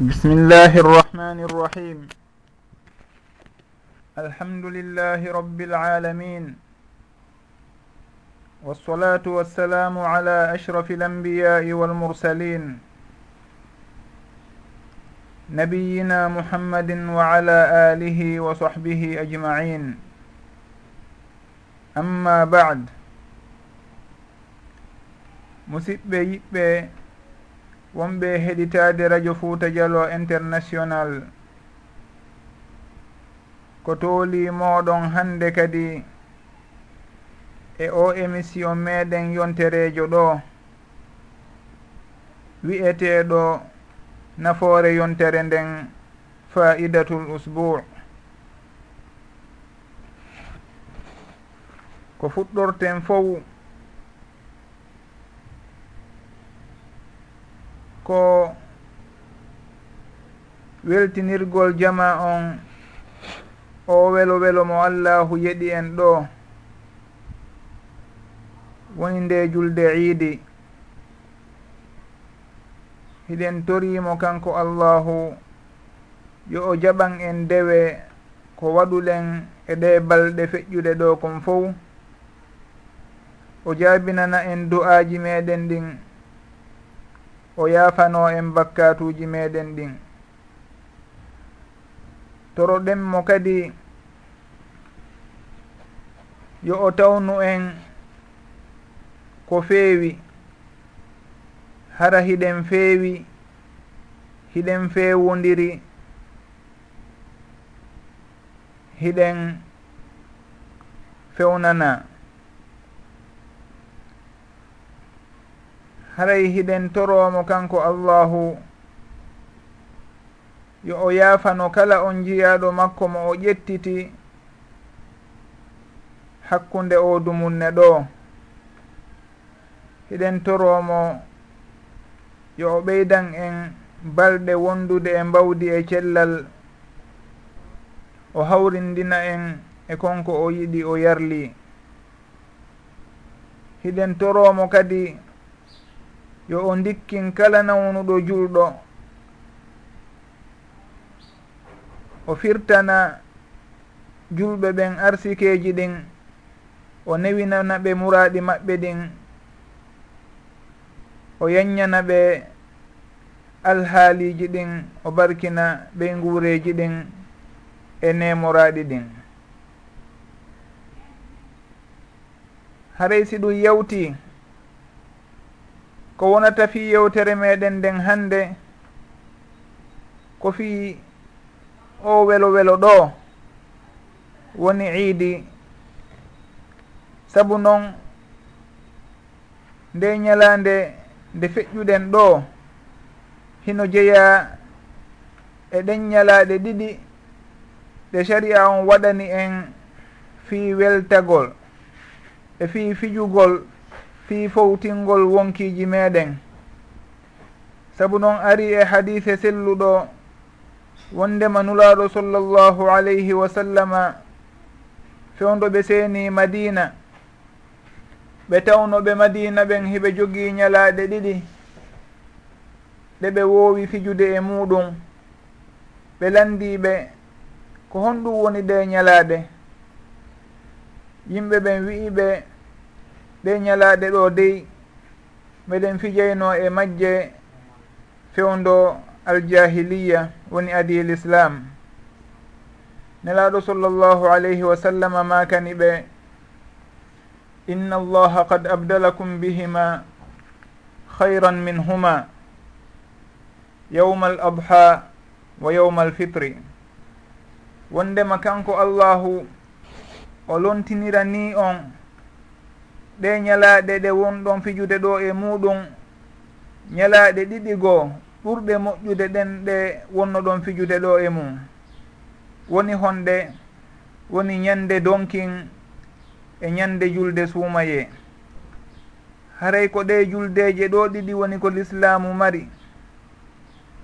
بسم الله الرحمن الرحيم الحمد لله رب العالمين والصلاة والسلام على أشرف الأنبياء والمرسلين نبينا محمد وعلى آله وصحبه أجمعين أما بعد musidɓe yiɓɓe wonɓe heɗitade radio fouta dialo international. Ko tooli moɗon hande kadi e o émission meɗen yonterejo ɗo wi'eteɗo nafoore yontere nden faidatul usbour ko fuɗɗorten fof ko weltinirgol jama on o welo welo mo allahu yeɗi en ɗo woni nde julde iidi. Hiɗen torimo kanko allahu yo o jaɓan en dewe ko waɗuɗen e ɗe balɗe feƴƴuɗe ɗo kon fof o jaabinana en du'aji meɗen ɗin. o yaafano en bakkatuji meɗen ɗin. Toroɗen mo kadi yo o tawnu en ko feewi hara hiɗen feewi hiɗen feewodiri hiɗen fewnana. haray hiɗen toromo kanko allahu. Yo o yaafano kala on jiyaɗo makko mo o ƴettiti hakkunde o dumunne ɗo. Hiɗen toromo yo o ɓeydan en balɗe wondude e mbawdi e cellal o hawrindina en e konko o yiɗi o yarli. Hiɗen toromo kadi yo o ndikkin kala nawnuɗo julɗo. O firtana julɓe ɓen arsikeji ɗin o newinana ɓe muraɗi maɓɓe ɗin o yanñana ɓe alhaaliji ɗin o barkina ɓe nguureji ɗin e nemoraɗi ɗin. Haray si ɗum yawti ko wonata fi yewtere meɗen nden hande ko fi o welo welo ɗo woni iidi. Sabu noon nde ñalande nde feƴƴuɗen ɗo hino jeeya e ɗen ñalaɗe ɗiɗi ɗe sharia on waɗani en fi weltagol e fi fijugol fii fowtingol wonkiiji meeɗen sabu noon ari e hadise selluɗo wondema nulaaɗo sallllahu alayhi wa sallama fewndo ɓe seeni madina. Ɓe tawnoɓe madina ɓen hiɓe jogii ñalaaɗe ɗiɗi. Ɗe ɓe woowi fijude e muɗum ɓe landiiɓe ko honɗum woni ɗe ñalaaɗe yimɓe ɓen wi'i ɓe ɗe ñalaaɗe ɗo dey. Meɗen fijayno e majje fewndo aljahiliya woni adi l islam. Nelaaɗo sallllahu alayhi wa sallama makani ɓe inna allaha qad abdalakum bihima hayran minhuma yawma al adha wa yawma al fitri. Wondema kanko allahu o lontinira ni on ɗe ñalaaɗe ɗe wonɗon fijude ɗo e muɗum. Ñalaaɗe ɗiɗi goo ɓurɗe moƴƴude ɗen ɗe wonno ɗon fijude ɗo e mum. Woni honde woni ñande donkin e ñande julde suumaye. Haray ko ɗe juldeje ɗo ɗiɗi woni ko l'islamu mari.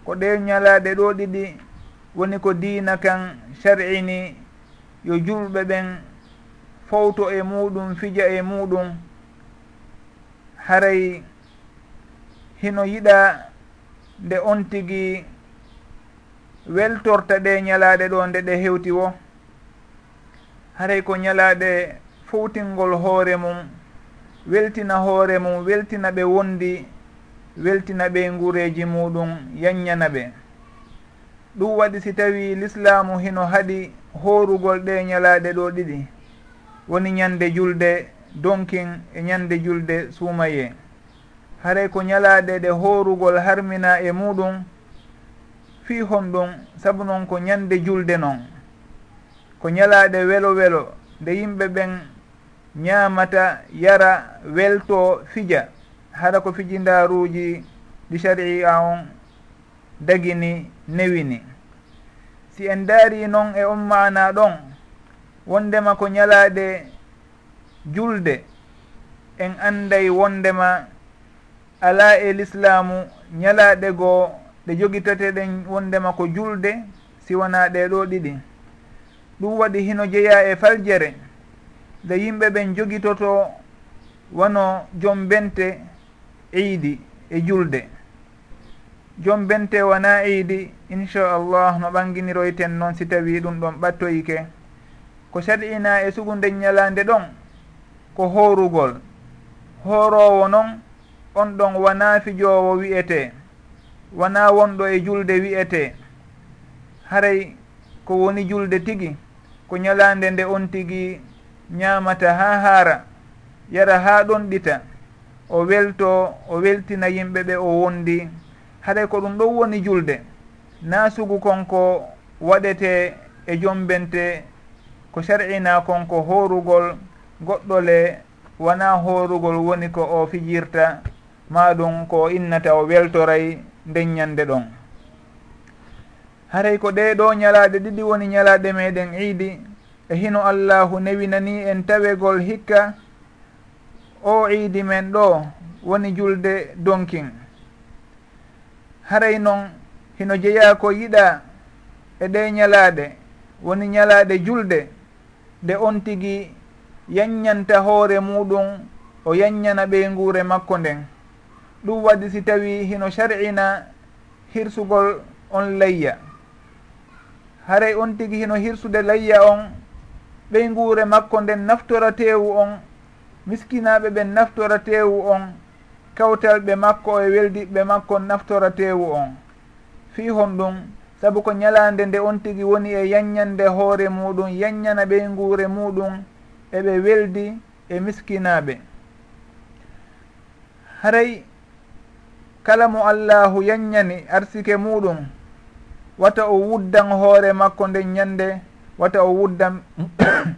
Ko ɗe ñalaɗe ɗo ɗiɗi woni ko diina kan shar'ini yo julɓe ɓen fowto e muɗum fija e muɗum. haray hino yiɗa nde on tigi weltorta ɗe ñalaaɗe ɗo nde ɗe hewti wo. Haray ko ñalaaɗe fowtingol hoore mum weltina hoore mum weltina ɓe wondi weltina ɓe ngureeji muɗum yanñana ɓe. Ɗum waɗi si tawi l'islamu hino haɗi horugol ɗe ñalaaɗe ɗo ɗiɗi. Woni ñande julde donkin e ñande julde suumaye. Haray ko ñalaɗe ɗe horugol harmina e muɗum fiihon ɗum sabu noon ko ñande julde noon ko ñalaɗe welo welo nde yimɓe ɓen ñaamata yara welto fija. Haɗa ko fijindaruji ɗi sharia on dagini newini. Si en daari noon e on mana ɗon wondema ko ñalaɗe julde en anday wondema ala e l'islamu ñalaɗe goo ɗe jogitateɗen wondema ko julde siwana ɗe ɗo ɗiɗi. Ɗum waɗi hino jeeya e faljere nde yimɓe ɓen jogitoto wano joom bente iidi e julde. Joom bente wona iidi inchallah no ɓanginiroyten noon si tawi ɗum ɗon ɓattoyike ko sar'ina e sugunde ñalande ɗon ko horugol. Horowo noon on ɗon wona fijowo wi'ete. Wona wonɗo e julde wi'ete. Haray ko woni julde tigi ko ñalande nde on tigi ñamata ha haara yara ha ɗon ɗita. O welto o weltina yimɓe ɓe o wondi. Haɗay ko ɗum ɗon woni julde. Na sugu konko waɗete e jombente ko sar'ina konko horugol goɗɗo le wona horugol woni ko o fijirta maɗum ko innata o weltoray nden ñande ɗon. Haray ko ɗeɗo ñalaɗe ɗiɗi woni ñalaɗe meɗen iidi e hino allahu newinani en tawegol hikka o iidi men ɗo woni julde donkin. Haray noon hino jeeya ko yiɗa e ɗe ñalaɗe woni ñalaɗe julde nde on tigi yanñanta hoore muɗum o yanñana ɓe nguure makko nden. Ɗum waɗi si tawi hino sar'ina hirsugol on layya. Haray on tigi hino hirsude layya on ɓey nguure makko nden naftora teewu on miskinaɓe ɓen naftora teewu on kawtalɓe makko e weldiɓɓe makko naftora teewu on. Fi hon ɗum saabu ko ñalande nde on tigi woni e yanñande hoore muɗum yanñana ɓey nguure muɗum eɓe weldi e miskinaɓe. Haray kala mo allahu yanñani arsike muɗum wata o wuddan hoore makko nden ñande wata o wuddan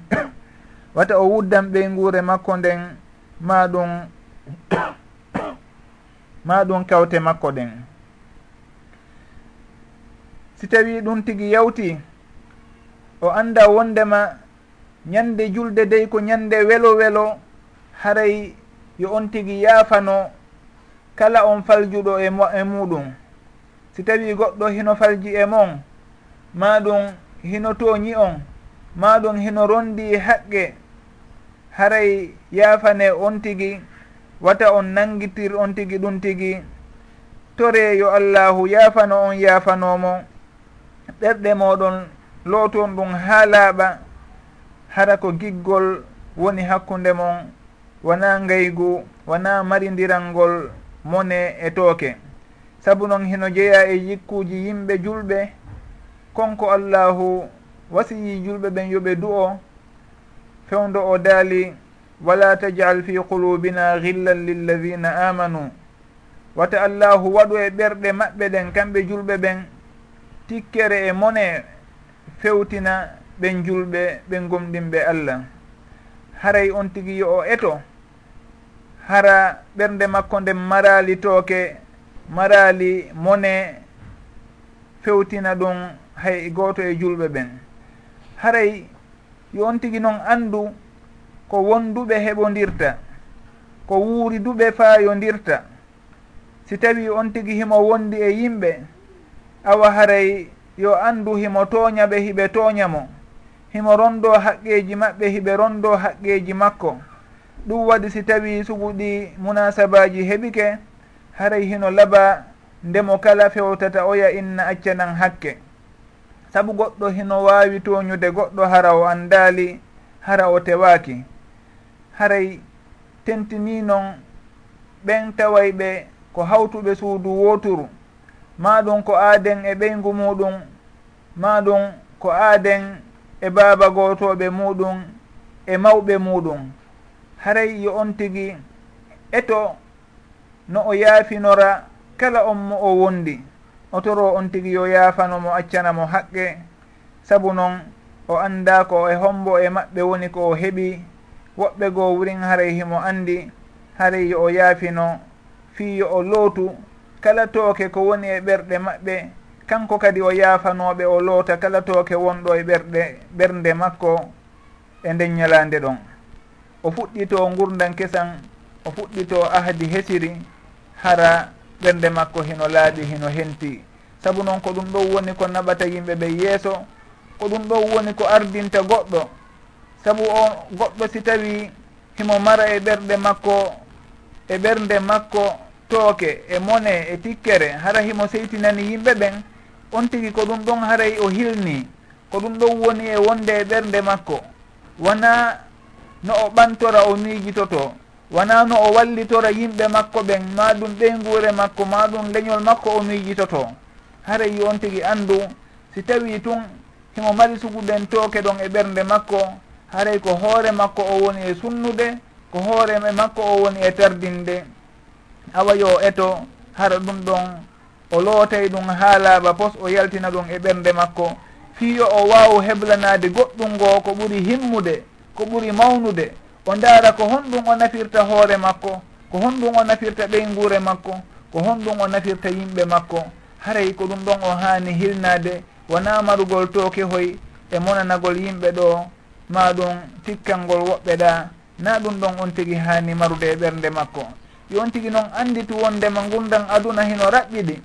wata o wuddan ɓeyngure makko nden ma ɗum ma ɗum kawte makko ɗen si tawi ɗum tigi yawti o anda wondema ñande julde dey ko ñande welo welo haray yo on tigi yaafano kala on faljuɗo e e muɗum. Si tawi goɗɗo hino falji e mon ma ɗum hino tooñi on ma ɗum hino rondi e haqqe haray yaafane on tigi wata on nangitir on tigi ɗum tigi tore yo allahu yaafano on yaafanomo ɓerɗe moɗon looton ɗum ha laaɓa. hara ko giggol woni hakkunde mon wona ngaygu wona marindirangol mone e tooke. Sabu noon heno jeeya e yikkuuji yimɓe julɓe konko allahu wasiyi julɓe ɓen yoɓe du'o fewdo o daali wala tajal fi qulubina gillan lilladina amanu. Wata allahu waɗu e ɓerɗe maɓɓe ɗen kamɓe julɓe ɓen tikkere e mone fewtina ɓen julɓe ɓen gomɗinɓe allah. Haray on tigi yo o eto. Hara ɓernde makko nde marali tooke marali mone fewtina ɗum hay gooto e julɓe ɓen. Haray yo on tigi noon anndu ko wonduɓe heɓodirta ko wuuri duɓe faayodirta si tawi on tigi himo wondi e yimɓe awa haray yo anndu himo tooña ɓe hiɓe tooñamo himo rondo haqqeji maɓɓe hiɓe rondo haqqeji makko. Ɗum waɗi si tawi suguɗi munasabaji heɓike haray hino laba ndemo kala fewtata oya inna accanan hakke. Saabu goɗɗo hino wawi toñude goɗɗo hara o andali hara o tewaki haray tentini noon ɓen taway ɓe ko hawtuɓe suudu woturu maɗum ko aaden e ɓeygu muɗum maɗum ko aaden e baaba gootoɓe muɗum e mawɓe muɗum haray yo on tigi eto no o yaafinora kala on mo o wondi. O toro on tigi yo yaafanomo accanamo haqqe. Sabu noon o annda ko e hombo e maɓɓe woni ko o heɓi woɓɓe goo wurin haray himo anndi haray yo o yaafino fii yo o lootu kala tooke ko woni e ɓerɗe maɓɓe kanko kadi o yaafanoɓe o loota kala tooke wonɗo e ɓerɗe ɓernde makko e nden ñalande ɗon. O fuɗɗito gurdan kesan o fuɗɗito ahdi hesiri hara ɓernde makko hino laaɓi hino henti. Saabu noon ko ɗum ɗo woni ko naɓata yimɓe ɓe yeeso ko ɗum ɗo woni ko ardinta goɗɗo. Saabu o goɗɗo si tawi himo mara e ɓerɗe makko e ɓernde makko tooke e mone e tikkere hara himo seytinani yimɓe ɓen on tigi ko ɗum ɗon haray o hilni ko ɗum ɗon woni e wonde e ɓernde makko. Wona no o ɓantora o miijitoto wona no o wallitora yimɓe makko ɓen ma ɗum ɓeyngure makko ma ɗum leñol makko o miijitoto. Haray on tigi anndu si tawi tun himo mari suguɗen tooke ɗon e ɓernde makko haray ko hoore makko o woni e sunnude ko hoore e makko o woni e tardinde. Awa yo eto hara ɗum ɗon o lootay ɗum ha laaɓa pos o yaltina ɗum e ɓernde makko. Fiyo o waaw heblanade goɗɗum ngoo ko ɓuri himmude ko ɓuri mawnude o ndaara ko honɗum o nafirta hoore makko ko honɗum o nafirta ɓeyngure makko ko honɗum o nafirta yimɓe makko. Haray ko ɗum ɗon o haani hilnade wona marugol tooke hoy e monanagol yimɓe ɗo ma ɗum tikkangol woɓɓe ɗa na ɗum ɗon on tigi haani marude e ɓernde makko. Yo on tigi noon anditu wondema ngundam aduna hino raɓɓiɗi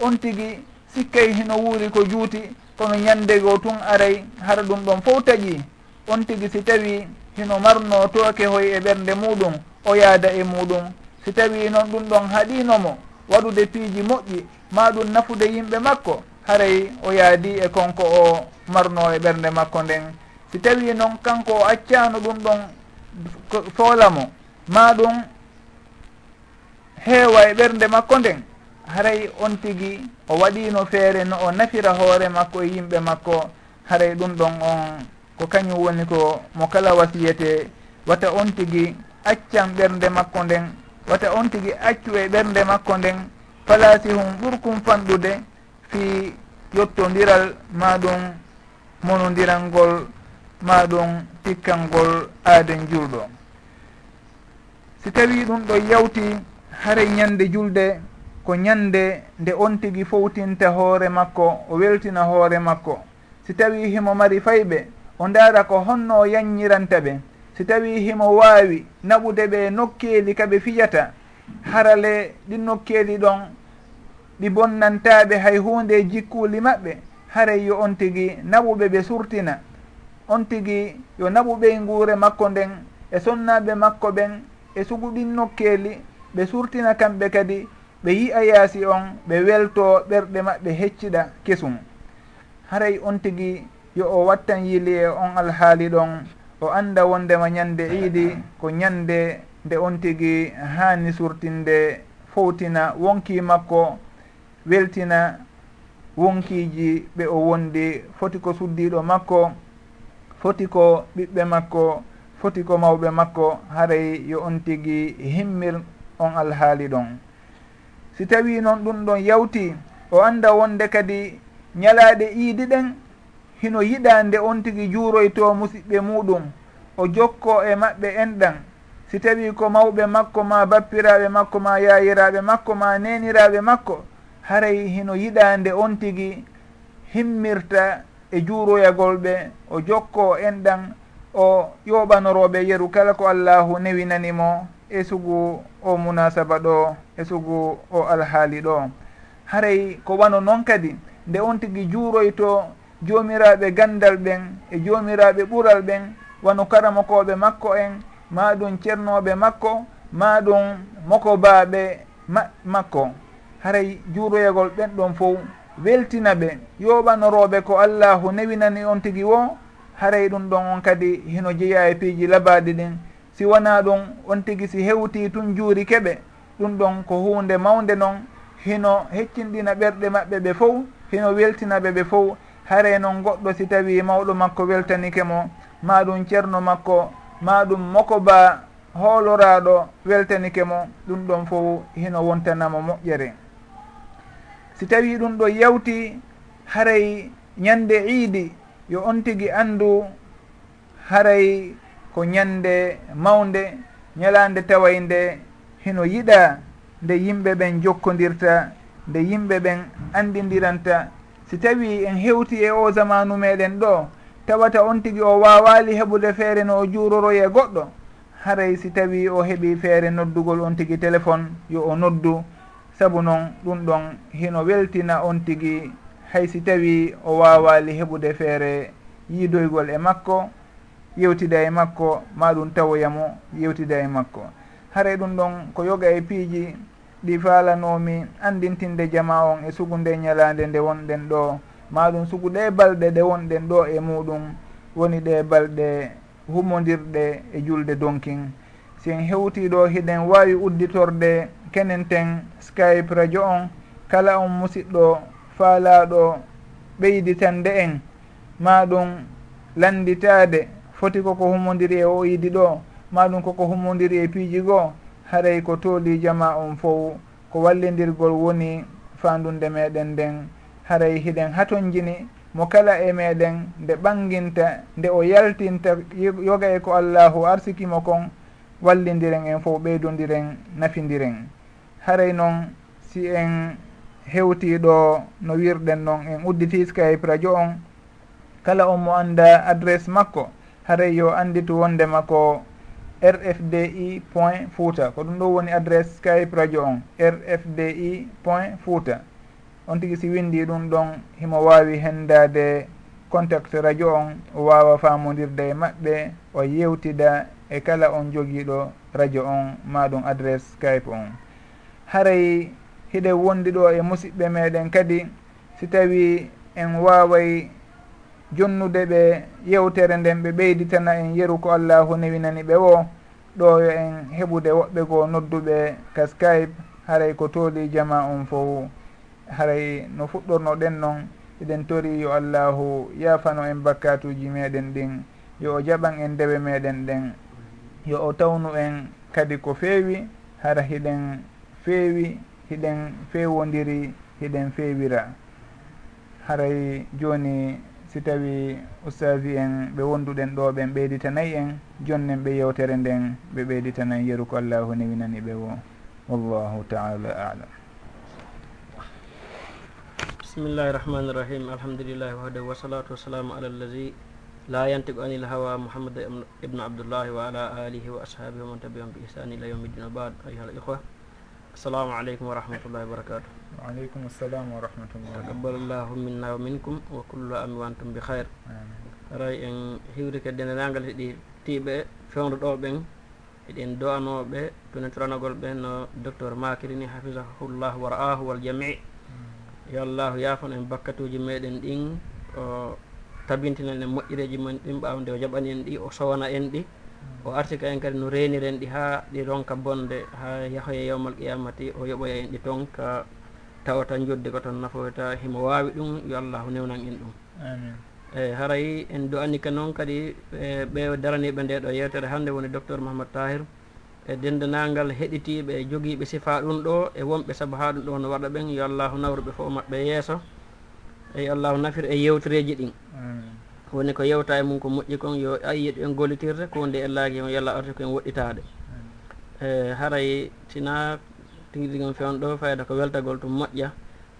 on tigi sikkay hino wuuri ko juuti kono ñandego tun aray hara ɗum ɗon fof taƴi on tigi si tawi hino marno tooke hoy e ɓernde muɗum o yaada e muɗum. Si tawi noon ɗum ɗon haɗinomo waɗude piiji moƴƴi ma ɗum nafude yimɓe makko haray o yaadi e konko o marno e ɓernde makko nden. Si tawi noon kanko o accano ɗum ɗon soolamo ma ɗum heewa e ɓernde makko nden. haray on tigi o waɗino feere no o nafira hoore makko e yimɓe makko haray ɗum ɗon on. Ko kañum woni ko mo kala wasiyete wata on tigi accan ɓernde makko nden wata on tigi accu e ɓernde makko nden palasi hum ɓurkum fanɗude fi yottodiral ma ɗum monodiral ngol ma ɗum tikkangol aaden julɗo. Si tawi ɗum ɗo yawti haray ñande julde ko ñande nde on tigi fowtinta hoore makko o weltina hoore makko. Si tawi himo mari fayɓe o ndaara ko honno o yanñiranta ɓe. Si tawi himo waawi naɓude ɓe nokkeeli kaɓe fiyata harale ɗi nokkeeli ɗon ɗi bonnantaaɓe hay huunde jikkuuli maɓɓe. Haray yo on tigi naɓuɓe ɓe surtina. On tigi yo naɓuɓe nguure makko nden e sonnaaɓe makko ɓen e suguɗin nokkeeli ɓe surtina kamɓe kadi ɓe yi'a yaasi on ɓe welto ɓerɗe maɓɓe hecciɗa kesum. Haray on tigi yo o wattan yili e on alhaali ɗon o anda wondema ñande iidi ko ñande nde on tigi haani surtinde fowtina wonki makko weltina wonkiji ɓe o wondi. Foti ko suddiɗo makko foti ko ɓiɓɓe makko foti ko mawɓe makko haray yo on tigi himmir on alhaali ɗon. si tawi noon ɗum ɗon yawti o anda wonde kadi ñalaaɗe iidi ɗen hino yiɗa nde on tigi juuroyto musidɓe muɗum o jokko e maɓɓe enɗan. Si tawi ko mawɓe makko ma bappiraɓe makko ma yayiraɓe makko ma neniraɓe makko haray hino yiɗa nde on tigi himmirta e juuroyagol ɓe o jokko enɗan o yoɓanoroɓe yeru kala ko allahu newinanimo. e sugu o munasaba ɗo e sugu o alhaali ɗo. Haray ko wano noon kadi nde on tigui juuroyto joomiraɓe gandal ɓen e joomiraɓe ɓural ɓen wano karamokoɓe makko en ma ɗum ceernoɓe makko ma ɗum moko mokobaɓe ma makko. Haray juuroyagol ɓen ɗon fof weltina ɓe yoɓanoroɓe ko allahu newinani on tigui wo. Haray ɗum ɗon on kadi hino jeeya e piiji labaɗi ɗin. si wona ɗum on tigi si hewti tun juuri keɓe ɗum ɗon ko hunde mawde noon hino heccinɗina ɓerɗe maɓɓe ɓe fof hino weltinaɓe ɓe fof haare noon goɗɗo si tawi mawɗo makko weltanike mo ma ɗum ceerno makko ma ɗum moko ba hooloraɗo weltanike mo ɗum ɗon fof hino wontanamo moƴƴere. Si tawi ɗum ɗo yawti haray ñande iidi yo on tigi andu haray ko ñande mawde ñalande tawaynde hino yiɗa nde yimɓe ɓen jokkodirta nde yimɓe ɓen andidiranta. Si tawi en hewti e o zamanu meɗen ɗo tawata on tigui o wawali heɓude feere no o juuroroye goɗɗo. Haray si tawi o heeɓi feere noddugol on tigui téléphone yo o noddu. Saabu noon ɗum ɗon hino weltina on tigui hay si tawi o wawali heɓude feere yiidoygol e makko. yewtida e makko ma ɗum tawoyamo yewtida e makko. Haray ɗum ɗon ko yoga e piiji ɗi falanomi andintinde jama on e sugunde ñalande nde wonɗen ɗo. Maɗum sugu ɗe balɗe ɗe wonɗen ɗo e muɗum. Woni ɗe balɗe humodirɗe e julde donkin. Si en hewti ɗo hiɗen wawi udditorde kenenten skype radio on. Kala on musidɗo faalaɗo ɓeyditande en. Maɗum landitade foti koko humodiri e o idi ɗo maɗum koko humodiri e piiji goo haray ko tooli jama on fof ko wallidirgol woni fandunde meɗen nden. Haray hiɗen haton jini mo kala e meɗen nde ɓanginta nde o yaltinta yoga e ko allahu arsikimo kon wallidiren en fof ɓeydodiren nafidiren haray noon si en hewtiɗo no wirɗen noon en udditi skype radio on. Kala on mo anda adresse makko. haray yo anditu wondema ko rfdi point fouta. Ko ɗum ɗo woni adresse skype radio on rfdi point fouta. On tigui si windi ɗum ɗon himo wawi hendade contact radio on o wawa famodirde e maɓɓe o yewtida e kala on joguiɗo radio on maɗum adresse skype on. Haray hiɗe wondi ɗo e musidɓe meɗen kadi si tawi en waway jonnude ɓe yewtere nden ɓe ɓeyditana en yeru ko allahu newinani ɓe o ɗo yo en heɓude woɓɓe goo nodduɓe ka skype haray ko tooli jama on fof haray no fuɗɗorno ɗen noon eɗen tori yo allahu yaafano en bakkatuji meɗen ɗin yo o jaɓan en ndewe meɗen ɗen yo o tawnu en kadi ko feewi hara hiɗen feewi hiɗen feewodiri hiɗen feewira. Haray joni si tawi ustaji en ɓe wonduɗen ɗo ɓen ɓeyditanayi en jonnen ɓe yewtere nden ɓe ɓeyditanayi yeru ko allahu newinani ɓe wo wallahu taala alam. Bisimillahi rahmani irrahim alhamdulillahi wahda wasalatu wassalamu ala allazi la yantiqu anil hawa mouhammad ibnu abdoullahi wa ala alihi wa ashabihi wa man tabiahum bi ihsani ila yaumi dine o bad. Ayuha al ihwa assalamu aleykum wa rahmatullahi wa barakatu waaleykum assalam wa rahmatullah takabbalallahu minna wa minkum wa kullu ami wantum bi hayre aray en hiwri kadi dendagal heɗi tiiɓe fewdoɗoɓen eɗen dowanoɓe toneturanagol ɓe no docteur makiri ni hafisahullah wa ra'ahu wal jami mm. yo allahu yafan en bakkatuji meɗen ɗin o tabintinan en moƴƴireji men ɗin ɓawde o jaɓani en ɗi o sowana en ɗi. o arti ka en kadi no reniren ɗi ha ɗi ronka bonde ha yahoye yewmal qiyamati o yoɓoya en ɗi toon ka tawata joddi ko tan nafoyta himo wawi ɗum yo allahu newnan en ɗum. Eyi haray en do annika noon kadi e ɓe daraniɓe nde ɗo yewtere hannde woni docteur mahamadou tahir e dendanangal heɗitiɓe e jogiiɓe sifa ɗum ɗo e wonɓe saabu ha ɗum ɗo no waɗa ɓen yo allahu nawruɓe fof maɓɓe yeeso eyi allahu nafir e yewtereji ɗin. woni ko yewta e mum ko moƴƴi kon yo ayiyeɗo en gollitirde ko wonde e on yo arti ko en woɗɗitade e haray tina tigi ɗigon fewn ɗo fayda ko weltagol tum moƴƴa.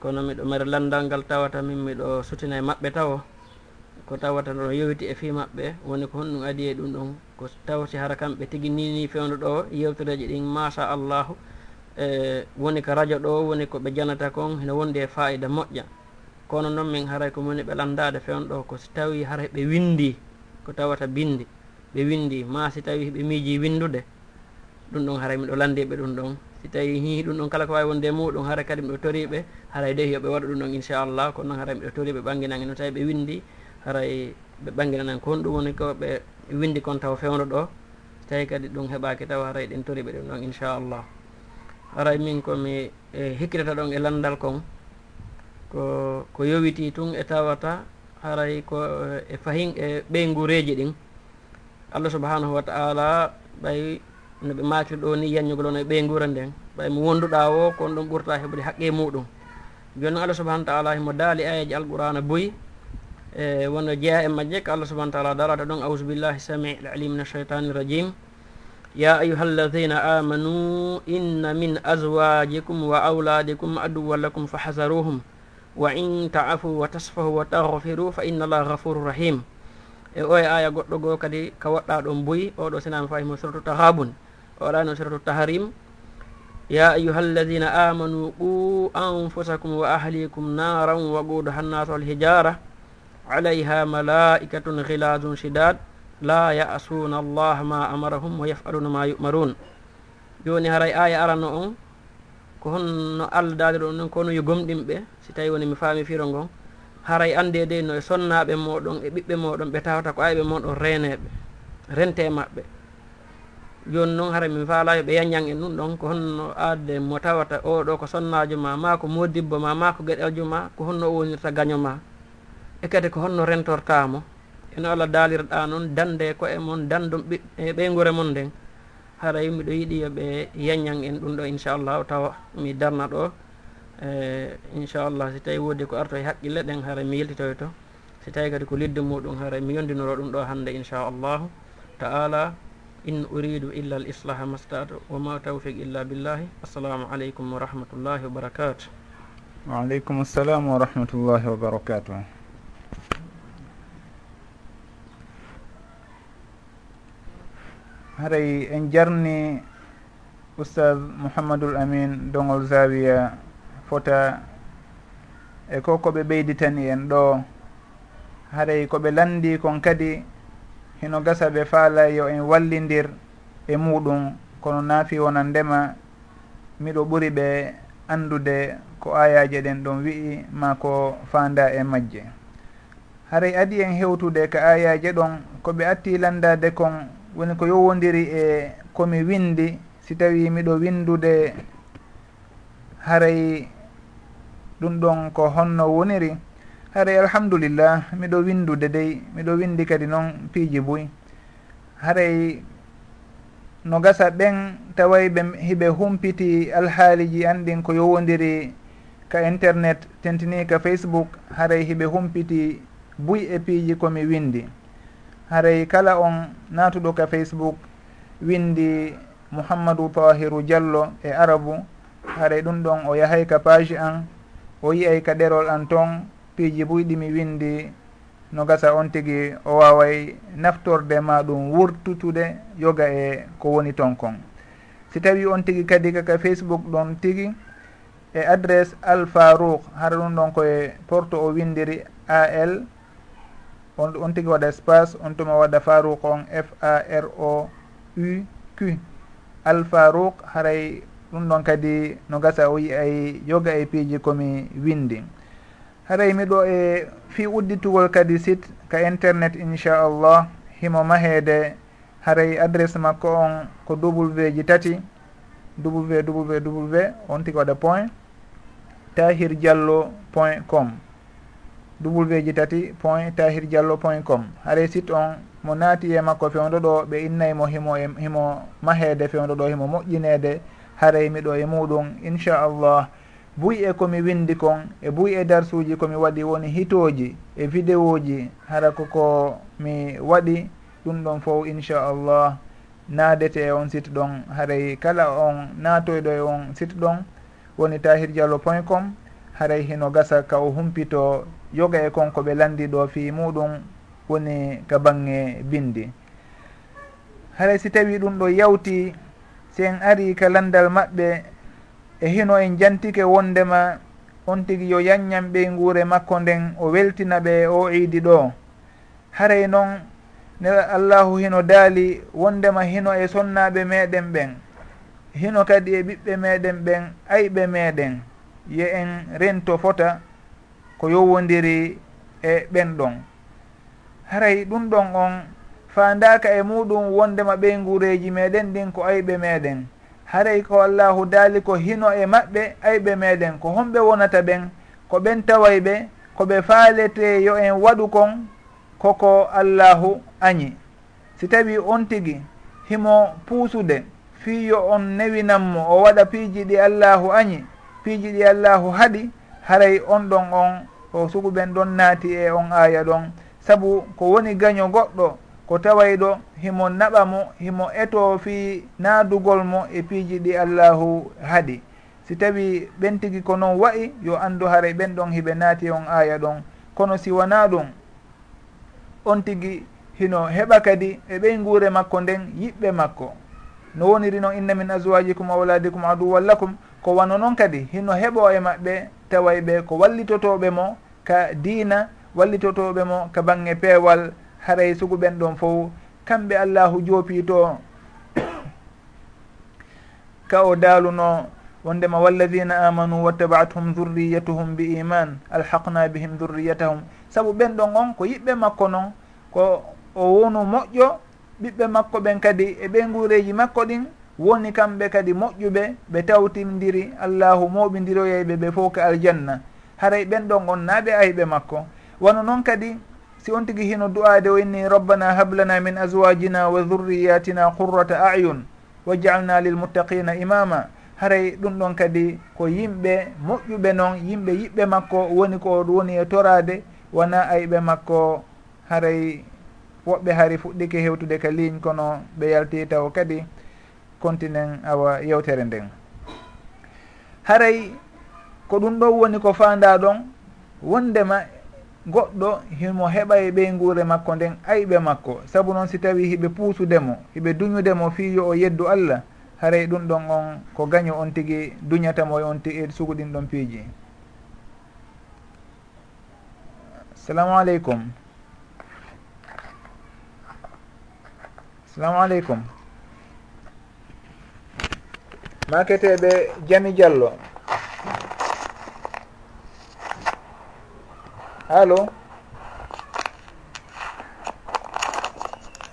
Kono miɗo mari landal ngal tawata min miɗo sutina e maɓɓe tawo ko tawata ɗon yewti e fi maɓɓe woni ko honɗum adi e ɗum ɗon. Ko tawti hara kamɓe tigi nini fewndo ɗo yewtereji ɗin machallahu e woni ko radio ɗo woni koɓe janata kon hene wondi e fayida moƴƴa. kono noon min haray ko moni ɓelandade fewn ɗo ko si tawi haray ɓe windi ko tawata bindi ɓe windi ma si tawi ɓe miiji windude ɗum ɗon haray miɗo landiɓe ɗum ɗon. Si tawi hihi ɗum ɗon kala ko wawi wonde e muɗum haara kadi miɗo toriɓe haray de yoɓe waɗa ɗum ɗon inchallah. Kono noon haray miɗo toriɓe ɓanginange no tawi ɓe windi haray ɓe ɓanginanan ko honɗum woni ko ɓe windi kon taw fewno ɗo. So tawi kadi ɗum heɓaki taw haray ɗen toriɓe ɗum ɗon inchallah. Haray min komi eh, hikkitata ɗon e landal kon. ko ko yowiti tun e tawata haray ko e fahin e ɓeygureji ɗin. Allah subahanahu wa taala ɓay no ɓe makiri ɗo ni yanñugol on e ɓeygura nden. Ɓay mo wonduɗa o kon ɗum ɓurta heɓude haqqe muɗum. Joni noon allah subahanahu taala himo daali ayaji alqurana boyi e wono jeeya e majje ko allah subahana taala darata ɗon ausubillahi samii lalim min alcheitani irrajim ya ayuha alladina amanu inna min azwajikum wa auladikum aduwan lakum fa hasaruhum wa in ta'afu wa tasfahu wa tahfiru fa inna allaha gafuru rahim. E o e aya goɗɗo goo kadi ka woɗɗa ɗon boyi oɗo sinami fayimo suratu tahabun o waɗano suratu tahrim. Ya ayuha alladina amanu qu anfusakum wa ahlikum naran wa waqudu hannasu alhijara alayha malaikatun ghiladun shidad la ya'suna allah ma amarahum wa yaf'aluna ma yu'marun joni haray aya arano on ko honno allah daadiro ɗum ɗon kono yo gomɗinɓe si tawi woni mi faami firo ngon haray ande de no e sonnaɓe moɗon e ɓiɓɓe moɗon ɓe tawata ko ayɓe moɗon reneɓe rente maɓɓe. Joni noon haray mi faala yoɓe yañan en ɗum ɗon ko honno adde mo tawata oɗo ko sonnajo ma ma ko modibbo ma ma ko gueɗeljo ma ko honno o wonirta gaño ma. E kadi ko honno rentortamo eno allah daalirɗa noon dande ko e mon dandum ɓiɓɓe ɓeygure mon nden. haray miɗo yiiɗi yoɓe yañan en ɗum ɗo inchallahu tawa mi darna ɗo e inchallah si tawi woodi ko arto e haqqille ɗen haara mi yeltitoy to. Si tawi kadi ko lidde muɗum haara mi yondinoro ɗum ɗo hannde inchallahu taala. In uridu illa l islaha mastatu wa ma tawfiq illa billahi. Assalamu aleykum wa rahmatullahi wa barakatu waaleykum assalam wa rahmatullahi wa barakatuh. haray en jarni oustad mouhamadoul amin dongol zawiya fota e ko koɓe ɓeyditani en ɗo. Haray koɓe landi kon kadi hino gasa ɓe faala yo en wallidir e muɗum kono naafi wona ndema. Miɗo ɓuri ɓe andude ko ayaji ɗen ɗon wi'i ma ko fanda e majje. Haray adi en hewtude ka ayaji ɗon koɓe atti landade kon woni ko yowodiri e komi windi si tawi miɗo windude haray ɗum ɗon ko honno woniri. Haray alhamdulillah miɗo windude dey miɗo windi kadi noon piiji boy haray no gasa ɓen taway ɓe hiɓe humpiti alhaaliji anɗin ko yowodiri ka internet tentini ka facebook haray hiɓe humpiti buy e piiji komi windi. haray kala on natuɗo ka facebook windi mouhammadou tahiru diallo e arabu. Haray ɗum ɗon o yahay ka page an o yiyay ka ɗerol an toon piiji buyɗimi windi no gasa on tigui o waway naftorde ma ɗum wurtutude yoga e ko woni ton kon. Si tawi on tigui kadi kaka facebook ɗon tigui e adresse alfarouk hara ɗum ɗon koye porte o windiri al on on tigui waɗa espace on tuma waɗa farouk on f a r o u q. Alfarouk haray ɗum ɗon kadi no gasa o yi ay yoga e piiji komi windi. Haray miɗo e fi udditugol kadi site ka internet inchallah himo maheede. Haray adresse makko on ko w ji tati www on tigi waɗa point tahir diallo point com. duɓulbeji tati point tahir diallo point com haray site on mo naati e makko fewdo ɗo ɓe innaymo himo e himo maheede fewdo ɗo himo moƴƴinede haray miɗo e muɗum inchallah buy e komi windi kon e buy e darsuji komi waɗi woni hitoji e vidéo ji hara koko mi waɗi ɗum ɗon fof inchallah naadete e on site ɗon haray kala on naatoyɗo e on site ɗon woni tahir diallo point com haray hino gasa ka o humpito yoga e konko ɓe landi ɗo fi muɗum woni ka bange bindi. Haray si tawi ɗum ɗo yawti si en ari ka landal maɓɓe e hino en jantike wondema on tigui yo yanñam ɓey nguure makko nden o weltina ɓe o iidi ɗo. Haray noon ne allahu hino daali wondema hino e sonnaɓe meɗen ɓen. Hino kadi e ɓiɓɓe meɗen ɓen ayɓe meɗen ye en rento fota ko yowwodiri e ɓen ɗon haray ɗum ɗon on fandaka e muɗum wondema ɓey guureji meɗen ɗin ko ayɓe meɗen. Haray ko allahu daali ko hino e maɓɓe ayɓe meɗen ko homɓe wonata ɓen ko ɓen taway ɓe koɓe faalete yo en waɗu kon koko allahu añi. Si tawi on tigi himo puusude fii yo on newinanmo o waɗa piiji ɗi allahu añi piiji ɗi allahu haɗi haray on ɗon on o sukuɓen ɗon naati e on aaya ɗon. Saabu ko woni gaño goɗɗo ko tawayɗo himo naɓa mo himo eto fi naadugol mo e piiji ɗi allahu haɗi. Si tawi ɓen tigi ko noon wayi yo anndu haray ɓen ɗon hiɓe naati e on aaya ɗon. Kono si wona ɗum on tigi hino heɓa kadi e ɓey nguure makko nden yiɓɓe makko. No woniri noon inna min aswajikum awladikum aduwallakum ko wano noon kadi hino heɓo e maɓɓe taway ɓe ko wallitotoɓe mo ka diina wallitotoɓe mo ka bange peewal haray sugu ɓen ɗon fof kamɓe allahu joopito ka o daaluno wondema walladina amanu wattabaathum dhurriyatuhum bi iman alhaqna bihim dhurriyatahum saabu ɓen ɗon on ko yiɓɓe makko noon ko o wonu moƴƴo ɓiɓɓe makko ɓen kadi e ɓe guureji makko ɗin woni kamɓe kadi moƴƴuɓe ɓe tawtindiri allahu mawɓidiroyeyɓe ɓe fof ka aljanna. Haray ɓen ɗon on naa ɓe ayiɓe makko. Wano noon kadi si on tigi hino du'ade o inni rabbana hablana min aswajina wa dhurriyatina qurrata ayun wajjalna lilmuttaqina imama. Haray ɗum ɗon kadi ko yimɓe moƴƴuɓe noon yimɓe yiɓɓe makko woni ko woni e torade wona ayiɓe makko. Haray woɓɓe hari fuɗɗike hewtude ka ligne kono ɓe yalti taw kadi. continen awa yewtere nden. Haray ko ɗum ɗo woni ko fanda ɗon wondema goɗɗo himo heɓa e ɓeyngure makko nden ayɓe makko. Saabu noon si tawi hiɓe puusudemo hiɓe duñudemo fi yo o yeddu allah haray ɗum ɗon on ko gaño on tigi duñatamo e on tigi e suguɗin ɗon piiji. Salamu aleykum. Salamu aleykum. maketeɓe jami diallo. Allo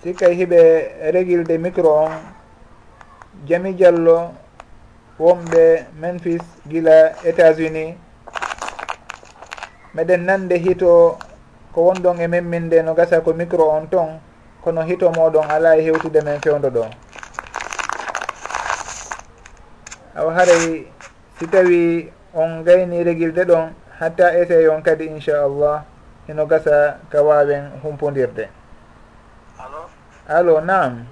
sikkay hiɓe régilde micro on. Jami diallo wonɓe memphis gila états unis meɗen nande hito ko wonɗon e memminde no gasa ko micro on ton kono hito moɗon ala e hewtude men fewdo ɗo aw haray si tawi on gayni regilde ɗon hatta essay on kadi inchallah ino gasa ka wawen humpodirde allo alo nam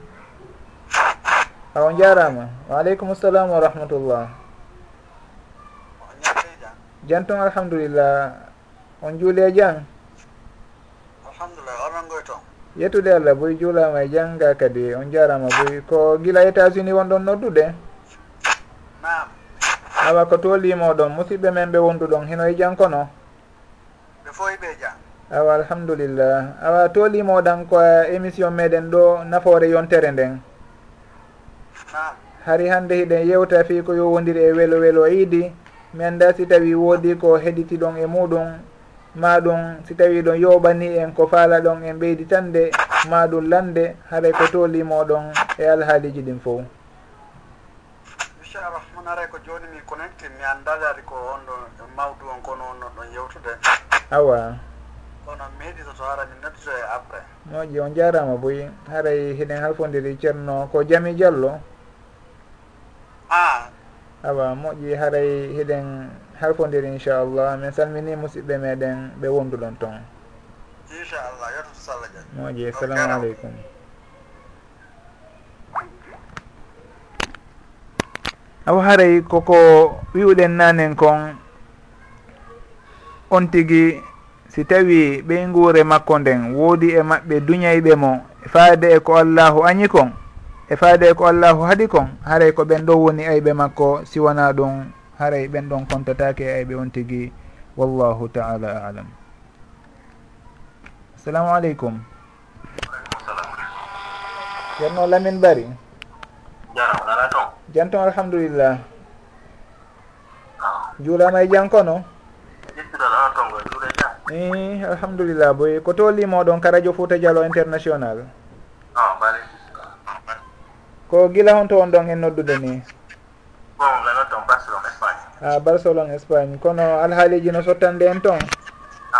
a jarama waaleykum salam wa rahmatullah. Janton alhamdulillah. On juule jang? Alhamdulillah onon goy ton yettude allah boy juulama e jangga kadi on jarama boy ko gila états unis wonɗon noddude? awa ko tolimoɗon musidɓe men ɓe wonduɗon hino e jankono ɓe fo ɓe ja awa alhamdulillah. Awa tolimoɗan ko e, émission meɗen ɗo nafoore yontere nden? Hari hande hiɗen yewta fi ko yowodiri e welo welo iidi mi annda si tawi woodi ko heɗitiɗon e muɗum ma ɗum si tawi ɗon yoɓani en ko faala ɗon en ɓeyditande ma ɗum lande haray ko tolimoɗon e alhaaliji ɗin fof naray ko joni mi connecti mi annda ko on ɗo mawdu on kono on non ɗon yewtude. Awa. Kono mi heɗi hara mi noddito e après moƴƴi on jarama boyi haray hiɗen halfodiri ceerno ko jami diallo a. Awa moƴƴi haray hiɗen halfodiri inchallah. Min salmini musidɓe meɗen ɓe wonduɗon toon inchallah yettoto sallah dia moƴƴi assalamu aleykum. aw haray koko wiwɗen nanen kon on tigi si tawi ɓey nguure makko nden woodi e maɓɓe duñayɓe mo e faade e ko allahu añi kon e faade e ko allahu haɗi kon haray ko ɓen ɗo woni ayɓe makko siwana ɗum haray ɓen ɗon kontatake e ayɓe on tigi wallahu taala alam. Assalamu aleykum. Ceerno lamin bari. Jarama ala toon janton alhamdulillah. Juulama e jankono i eh, alhamdulillah boy. Ko to limoɗon ka radio fouta dialo international. Ko gila honto on ɗon en noddude ni? A ah, barcelone espagne. Kono alhaaliji no sottande en toon a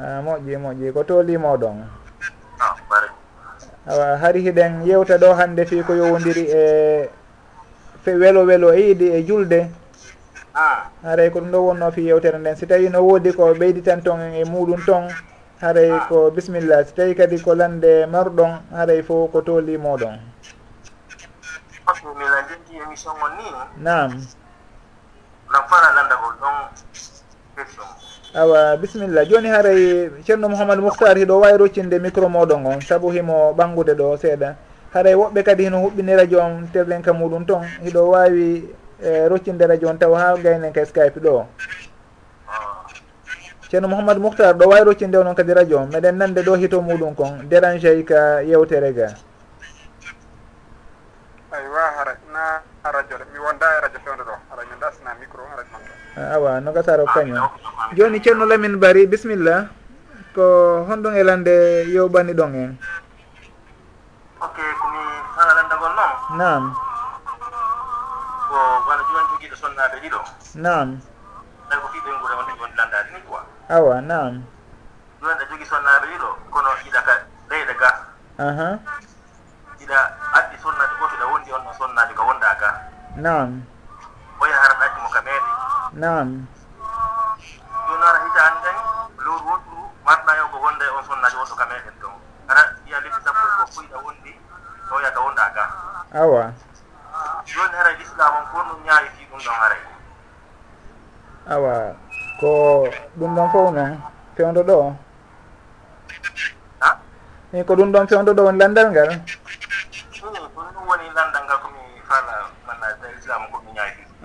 ah, moƴƴi moƴƴi. Ko to limoɗon hari hiɗen yewta ɗo hande fi ko yowodiri e fe welo welo e iidi e julde. Haray ko ɗum ɗo wonno fi yewtere nden. Si tawi no woodi ko ɓeyditan ton e muɗum ton haray ko bisimilla. Si tawi kadi ko lande marɗon haray fo ko tooli moɗon. Bismillah jetti émission ngon ni nam nam fala landagol ɗon question awa bisimilla joni haray ceerno mouhamadou mouhtar hiɗo wawi roccinde micro moɗon on. Saabu himo ɓangude ɗo seeɗa. Haray woɓɓe kadi hino huɓɓini radio on terlenka muɗum toon hiɗo wawi e roccinde radio on taw ha gaynen ka skype ɗo. Ceerno mouhamadou mouhtar ɗo wawi roccinde onon kadi radio on meɗen nande ɗo hito muɗum kon. Dérangé ka yewtere ga. Aywa hara na radio mi wonda e radio awa no gasaro kañum. Joni ceerno lamin bari bisimilla ko honɗum elande yowɓani ɗon en. Ok komi alandagol noon nam ko wala joni jogiiɗo sonnaɓe ɗiɗo? Nam tawi ko fiɓe gurema wonde woni landade ni quoi. Awa nam joni ɗa jogui sonnaɓe ɗiɗo kono iɗa ka leyɗe ga. Aha. Iɗa addi sonnaji goto ɗa wondi on ɗon sonnaji ka wonda ga. Nam nam jonara hitaani kay lewru woɗɗuru marɗa yo ko wonde on sonnaji wonɗo ka meɗen ɗon ara yiya lebbi sappo ko fuyɗa wondi o yaka wonda ga. Awa. Joni haray l'islam on ko ɗum ñaawi fi ɗum ɗon haray. Awa. Ko ɗum ɗon fof noon fewndo ɗo? Ni ko ɗum ɗon fewdo ɗo woni landal ngal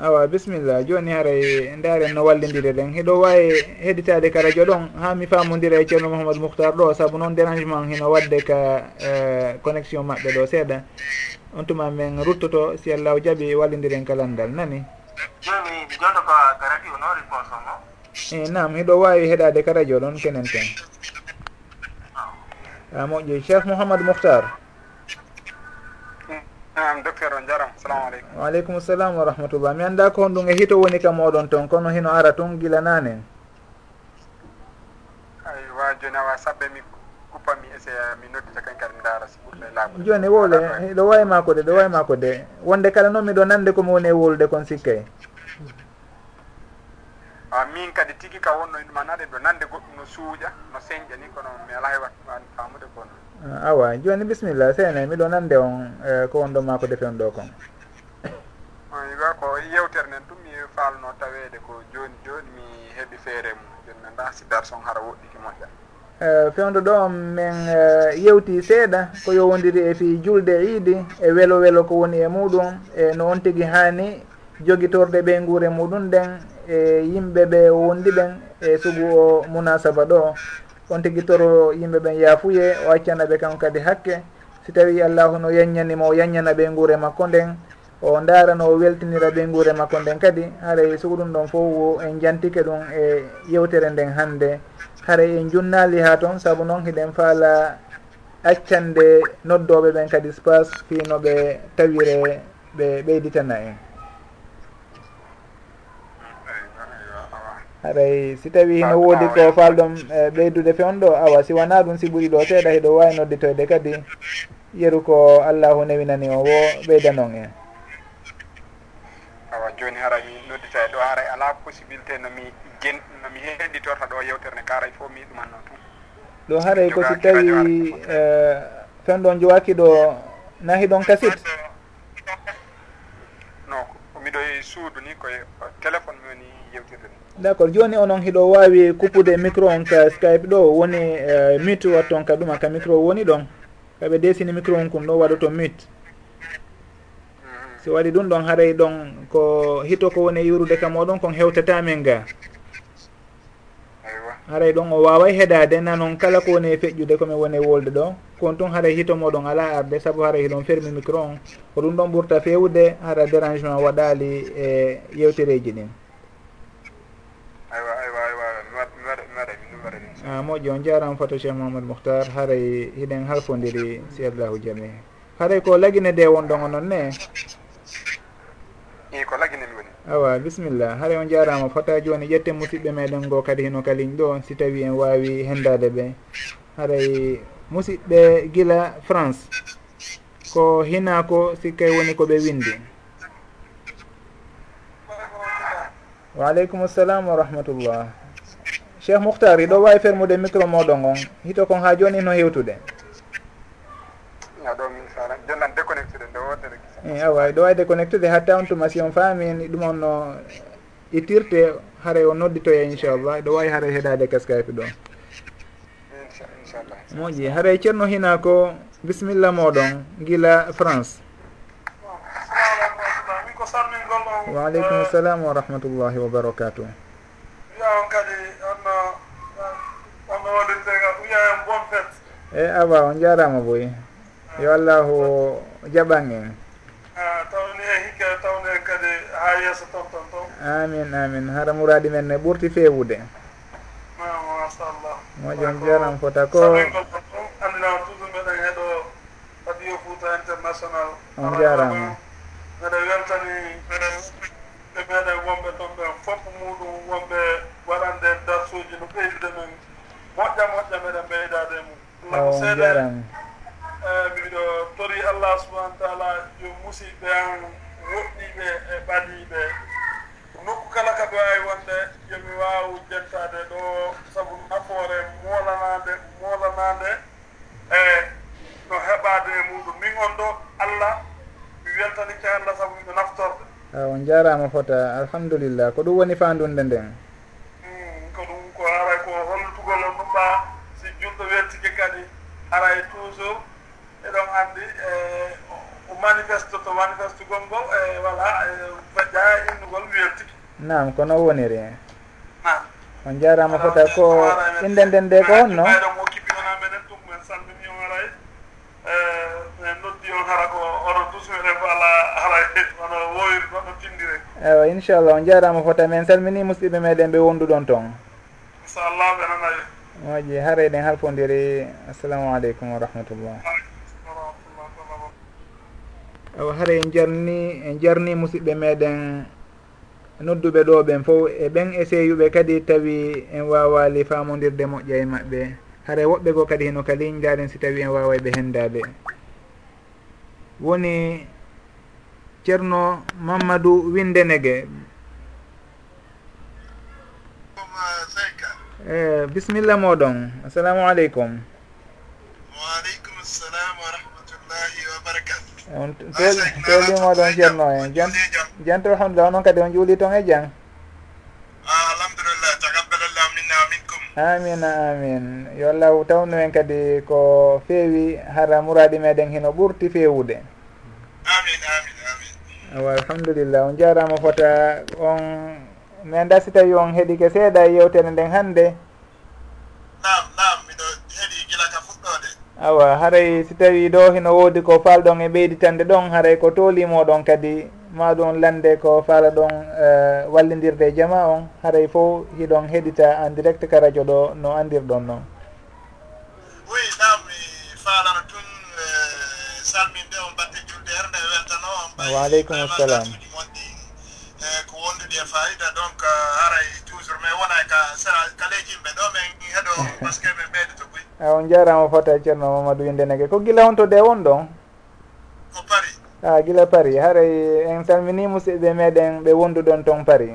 awa bisimilla joni haray ndaren no wallidiri ɗen. Heɗo wawi heɗitade ka radio ɗon. Ha mi famodira e ceerno mouhamadou mouhtar ɗo saabu noon dérangement hino wadde ka eh, connexion maɓɓe ɗo. Seeɗa on tuma min ruttoto si allahu jaaɓi wallidiren ka landal. Nani? Joni mi jonto ko ka radio no réponse omo eyi eh, nam hiɗo wawi heɗade ka radio ɗon kenen ten. Ah, A ah, moƴƴi cheikh mouhamadou mouhtar nam docteur on jaram salamu aleykum. Waaleykum salam wa rahmatullah. Mi annda ko honɗum e hito woni kam oɗon toon kono hino ara toon gila naane aywa joni awa saɓɓe mi kuppa mi essaya mi noddita kan kadi mi ndaara si ɓurɗo e laaɓude. Joni wowle e- ɗo wawi mako de ɗo wawi mako de. Wonde kala noon miɗo nande komi woni e wolde kon sikkay a min kadi tigui ka wonno e ɗuma naɗe ɗo nande goɗɗum no suuƴa no señƴa ni kono mi ala hewa wat famude kono. Ah, awa joni bisimilla seene miɗo nande on e, ko wonɗon ma ko defe ɗo kon. Iwa ko yewtere nden ɗum mi falno tawede ko joni joni mi heeɓi feere mum. Joni nanda si darson hara woɗɗiki moƴƴa e, fewdo ɗo min e, yewti seeɗa ko yowodiri e fi julde iidi e welo welo ko woni e muɗum e no on tigui hani joguitorde ɓe guure muɗum nden e yimɓe ɓe wondi ɓen e sugu o munasaba ɗo. on tigui toro yimɓe ɓen yaafuye o accana ɓe kan kadi hakke. Si tawi allahu no yañanima o yañana ɓe guure makko nden o darano o weltinira ɓe guure makko nden kadi haray sugu ɗum ɗon fof en jantike ɗum e yewtere nden hannde. Haray en junnali ha toon saabu noon hiɗen faala accande noddoɓe ɓen kadi space fino ɓe tawire ɓe ɓeyditana en. haray e si tawi no woodi ko falɗum e, ɓeydude fewn ɗo awa si wona ɗum si ɓuuri ɗo seeɗa hiɗo wawi nodditoyde kadi yeru ko allahu newinani o wo ɓeydanon en. Awa joni haray mi noddita e ɗo haray ala possibilité nomi gen nomi heɗitorta ɗo yewtere nde karay fof mi ɗumanno tun ɗo haray e ko si tawi fen ɗon jowaki ɗo nahi ɗon kasit? No miɗo suudu ni koye téléphone mi woni yewtirde ni. d' accord joni onon hiɗo wawi kuppude micro on ka skype ɗo woni eh, uh, mute watton ka ɗuma ka micro woni ɗon? Kaɓe desini micro on kun ɗo waɗoto mute si waɗi ɗum ɗon haaray ɗon ko hito ko woni yurude ka moɗon kon hewtatamin ga. Haray ɗon o waway heɗade na noon kala ko woni e feƴƴude komin woni e wolde ɗo. Kon tun haray hito moɗon ala arde saabu haray hiɗon fermi micro on. Ko ɗum ɗon ɓurta fewde hara dérangement waɗali e yewtereji ɗin. Ah, a moƴƴo on jarama fato cheikh mouhamadou mouhtar haray hiɗen halfodiri si allahu jami haray ko lagine de wonɗon noon ne? I ko lagine woni. Awa bisimilla haray on jarama fota joni ƴetten musidɓe meɗen go kadi hino kaliñ ɗo si tawi en wawi hendade ɓe. Haray musidɓe guila france ko hina ko sikkay woni koɓe windi. Waaleykum salam wa rahmatullah. cheikh mouhtar iɗo wawi fermude micro moɗo ngon. Hito kon ha joni no hewtude. Eyi eh, awa ɗo wawi déconnectude hatta on tuma si on faami ɗum on no ittirte haara o nodditoya inchallah. Ɗo wawi haara heɗade ka skype ɗo moƴƴi. Haray ceerno hina ko bisimilla moɗon guila france. Wa aleykum salam wa rahmatullahi wa barakatuh. Wiya on kadi Eh, bon fête e aba on jarama boy. Yo allahu jaɓan en ah, tawni tawne hikka tawne kadi ha yeeso ton ton ton amin amin. Hara muradi men ne ɓurti fewude. Machallah moƴon jaram fota ko andinama toujours meɗen heeɗo radio fouta international. On jarama. mbeɗa weltani ɓe meɗen wonɓe ton ɓen fof muɗum wonɓe waɗande darsuji no ɓeydude men. moƴƴa moƴƴa e meɗen ɓeydade mum. Allah ko seeɗe mbiɗo tori allah subahana taala yo musidɓe an woɗɗiɓe e ɓadiɓe nokku kala ka ɓe wawi wonde yomi waw jettade ɗo saabu nafoore molanade molanade e no heɓade e muɗum. Min on ɗo allah mi weltanike allah saabu miɗo naftorde. A on jarama fota alhamdulillah. Ko ɗum woni fandunde nden? Hmm, ko ɗum ko haray ko hollutugol on khutba si julɗo wertike kadi haray e toujours eɗon anndi e o manifeste to manifestugol ngol e voilà feƴƴa e innugol wertike nam ko non woniri en. On jarama fota ko inde nden nde ko honno ɗon o kippinana menen ɗum en salmini on haray en noddi on hara ko oɗon dusminen ko ala e, haray ono woyri oɗon tindire. Ewa inchallah on jarama fota men salmini musidɓe meɗen ɓe wonduɗon toon inchallah ɓe nanayi moƴƴi haara eɗen halpodiri assalamu aleykum wa rahmatullah. Awa haara en jarni en jarni musidɓe meɗen nodduɓe ɗo ɓen fof e ɓen essayuɓe kadi tawi en wawali famodirde moƴƴa e maɓɓe. Haara woɓɓe go kadi heno kadi jaren si tawi en wawa ɓe hendade woni ceerno mamadou windenege Eh, e bisimilla moɗon. Assalamu aleykum waaleykum salam wa rahmatullahi wa barakatu on tolimoɗon ah, ceerno en. Janto alhamdulillah onon kadi on juuli ton e jang? Ah, alhamdulillah taqabbalallah minna minkum. Amina amin. Yo allah tawnu en kadi ko feewi hara muradi meɗen hino ɓurti fewude amin amin amin. Awa alhamdulillah. On jarama fota on mi annda si tawi on heeɗi ke seeɗa e yewtere nden hannde nam nam miɗo heeɗi gila ka fuɗɗode awa haray si tawi ɗo hino woodi ko faalɗon e ɓeyditande ɗon haray ko toolimoɗon kadi maɗum lande ko faala ɗon uh, wallidirde e jama on haray fof hiɗon heɗita en direct ka radio ɗo no andirɗon noon oui nam mi faalano tun salminde on batte julde hernde weltano on ɓay waaleykum salam des fayida donc euh, haray toujours mais wona ka sara kaleji yimɓe ɗo min heɗo par ce que min ɓeyde to koy a ah, on jarama fota e ceerno mamadou windenege ko guila on to de won ɗon? Ko paris. Ah, a guila paris. Haray en salmini musidɓe meɗen ɓe wonduɗon toon paris.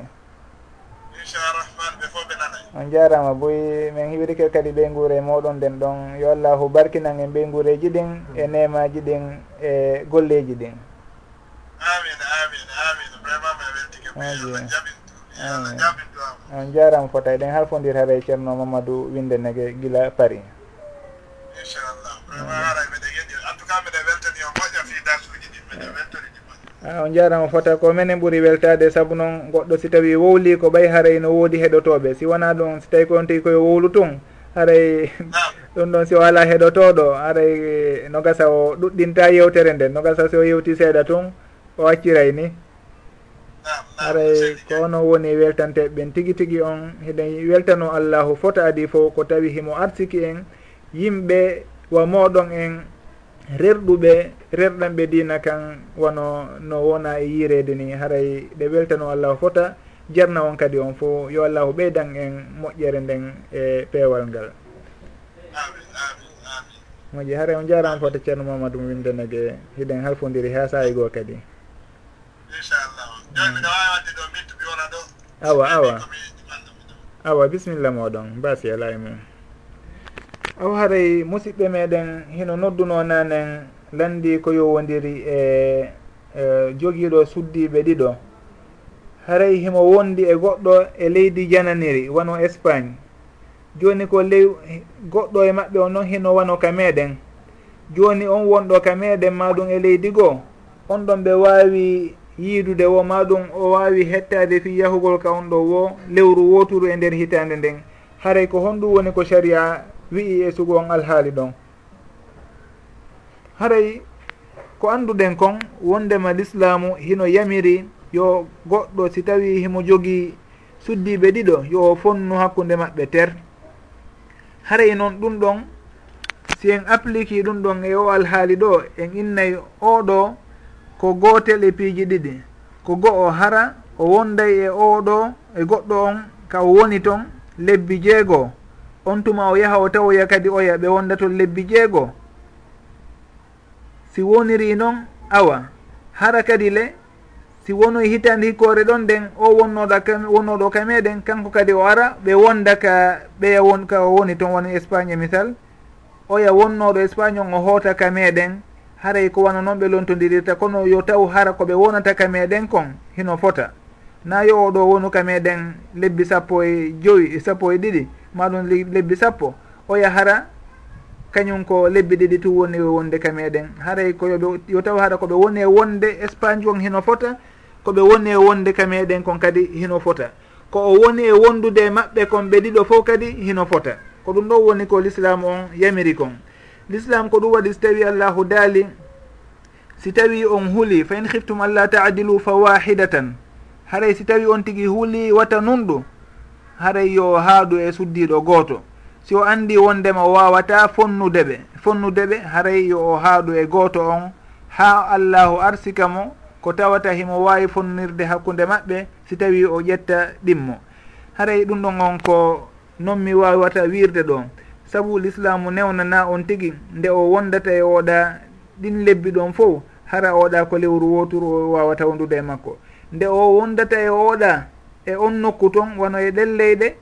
Incharahman ɓe fof ɓe nanay. On jarama boyi min hiwrike kadi ɓe guure moɗon nden ɗon. Yo allahu barkinan en ɓe guureji ɗin e nemaji ɗin e golleji ɗin. Amin amin. ha joni on jarama fotay ɗen halfodir haara e ceerno mamadou winde nege guila paris. Inchallah vraiment ara mbiɗe yeɗi en tout cas mbiɗe weltani o moƴƴa fi darsuji ɗi mbiɗe weltori ɗi a on jarama fota ko minen ɓuuri weltade saabu noon goɗɗo si tawi wowli ko ɓay haaray no woodi heɗotoɓe. Si wona ɗum si tawi ko on tigi koye wowlu tun haray ɗum ɗon si o ala heɗotoɗo. Haray eh, no gasa o ɗuɗɗinta yewtere nden no gasa si o yewti seeɗa tun o acciray ni aray ko ono woni weltanteɓe ɓen tigui tigui on heɗen weltano allahu fota adi fo ko tawi himo arsiki en yimɓe wa moɗon en rerɗuɓe rerɗanɓe dina kan wono no wona e yirede ni. Haray ɗe weltano allahu fota jarna on kadi on fo yo allahu ɓeydan en moƴƴere nden e peewal ngal. Moƴƴi haara on jarama fota ceerno mamadou mo windanage hiɗen halfodiri ha saahi goo kadi. awa awa awa. bisimilla moɗon mbasi ala e mum aw haray musidɓe meɗen hino nodduno nanen landi ko yowodiri e, e jogiiɗo suddiɓe ɗiɗo. Haray himo wondi e goɗɗo e leydi jananiri wano espagne. Joni ko ley goɗɗo e maɓɓe o noon hino wano ka meɗen. Joni on wonɗo ka meɗen maɗum e leydi goo. On ɗon ɓe wawi yiidude wo ma ɗum o wawi hettade fi yahugol ka on ɗo wo lewru woturu e nder hitande nden. Haray ko honɗum woni ko saria wi'i e sugu on alhaali ɗon. Haray ko anduɗen kon wondema l'islamu hino yamiri yo goɗɗo si tawi himo jogii suddiɓe ɗiɗo yo fonnu hakkude maɓɓe ter. Haray noon ɗum ɗon si en appliqui ɗum ɗon e o alhaali ɗo en innayi oɗo ko gootel e piiji ɗiɗi. Ko go'o hara o wonday e oɗo e goɗɗo on ka o woni toon lebbi jeegoo on tuma o yaha o tawoya kadi oya ɓe wonda toon lebbi jeegoo si woniri noon awa. Hara kadi le si wonoy hitande hikkore ɗon nden o wonnoɗa wonnoɗo ka meɗen kanko kadi o ara ɓe wonda ka ɓeya won ka o woni toon woni espagne misal. Oya wonnoɗo espagne on o hoota ka meɗen haray ko wana noon ɓe lontodirirta kono yo taw hara koɓe wonata ka meɗen kon hino fota. Na yo oɗo wonu ka meɗen lebbi sappo e joyi e sappo e ɗiɗi maɗum lebbi sappo. Oya hara kañum ko lebbi ɗiɗi tu woni wonde ka meɗen haray koyoɓe yo taw hara koɓe woni e wonde espagne kon hino fota koɓe woni e wonde ka meɗen kon kadi hino fota. Ko o woni e wondude e maɓɓe kon ɓe ɗiɗo fof kadi hino fota. Ko ɗum ɗo woni ko l'islam on yamiri kon l'islam ko ɗum waɗi so tawi allahu daali si tawi on huuli fa in hiftum allah taadilu fa wahidatan. Haray si tawi on tigi huuli wata nunɗu haray yo haadu e suddiɗo gooto. Si o andi wondema o wawata fonnude ɓe fonnude ɓe haray yo o haadu e gooto on ha allahu arsika mo ko tawata himo wawi fonnirde hakkude maɓɓe si tawi o ƴetta ɗimmo. Haray ɗum ɗon on ko noon mi wawata wirde ɗo. saabu l'islamu newnana on tigui nde o wondata e oɗa ɗin lebbi ɗon fof hara oɗa ko lewru woturu o wawata wondude e makko. Nde o wondata e oɗa e on nokku toon wono e ɗen leyɗe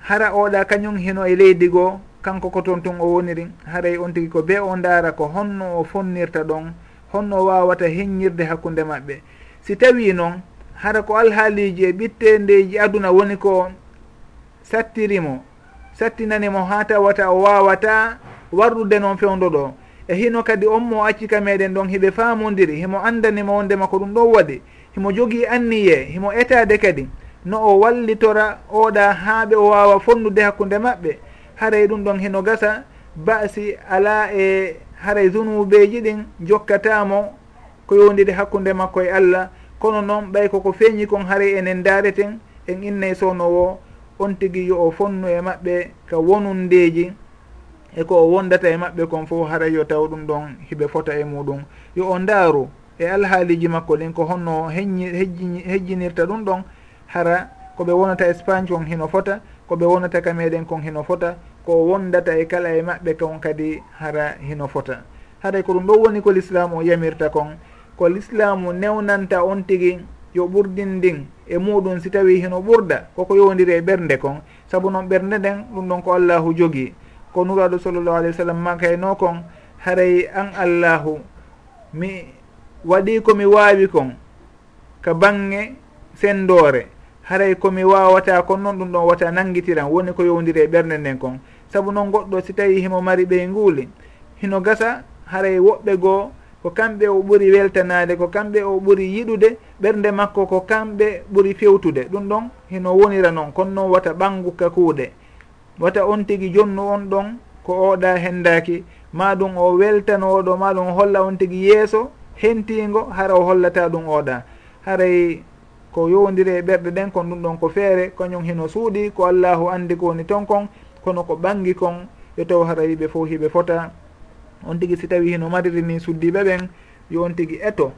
hara oɗa kañum hino e leydi goo kanko ko toon tun o woniri haray e on tigui ko be o ndaara ko honno o fonnirta ɗon honno wawata heññirde hakkude maɓɓe. Si tawi noon hara ko alhaaliji e ɓittendeji aduna woni ko sattirimo sattinanimo ha tawata o wawata warrude noon fewdo ɗo. E hino kadi on mo accika meɗen ɗon hiɓe famodiri himo andanimo wondema ko ɗum ɗon waɗi himo jogui anniye himo etade kadi. No o wallitora oɗa haaɓe o wawa fonnude hakkude maɓɓe. Haray ɗum ɗon hino gasa basi ala e haray zunubeji ɗin jokkatamo ko yowdiri hakkude makko e allah. Kono noon ɓay koko feeñi kon haray enen dareten en innay sownowo on tigui yo o fonnu e maɓɓe ka wonundeji e ko o wondata e maɓɓe kon fof haray yo taw ɗum ɗon hiɓe fota e muɗum. Yo o ndaaru e alhaaliji makko ɗin ko honno hejjinirta ɗum ɗon hara koɓe wonata espagne kon hino fota koɓe wonata ka meɗen kon hino fota ko wondata e kala e maɓɓe kon kadi hara hino fota. Haray ko ɗum ɗo woni ko l'islamu o yamirta kon. Ko l'islamu newnanta on tigi yo ɓurdin ndin e muɗum si tawi hino ɓurda koko yowdiri e ɓernde kon. Saabu noon ɓernde nden ɗum ɗon ko allahu jogii ko nuraɗo sallllahu alayhi wa sallam makayno kon haray an allahu mi waɗi komi wawi kon ka bange sendore haray komi wawata kon noon ɗum ɗon wata nanguitiran woni ko yowdiri e ɓernde nden kon. Saabu noon goɗɗo si tawi himo mari ɓey nguuli hino gasa haray woɓɓe goo ko kamɓe o ɓuri weltanade ko kamɓe o ɓuri yiɗude ɓernde makko ko kamɓe ɓuri fewtude. Ɗum ɗon hino wonira noon kono noon wata ɓangu ka kuuɗe wata on tigui jonnu on ɗon ko oɗa hendaki maɗum o weltanoɗo maɗum o holla on tigui yeeso hentigo hara o hollata ɗum oɗa haray ko yowdiri e ɓerɗe ɗen kon ɗum ɗon ko feere kañum hino suuɗi ko allahu andi ko woni ton kon kono ko ɓangi kon yo taw hara yiɓe fof hiɓe fota on tigui si tawi hino mariri ni suddiɓe ɓen yo on tigui eto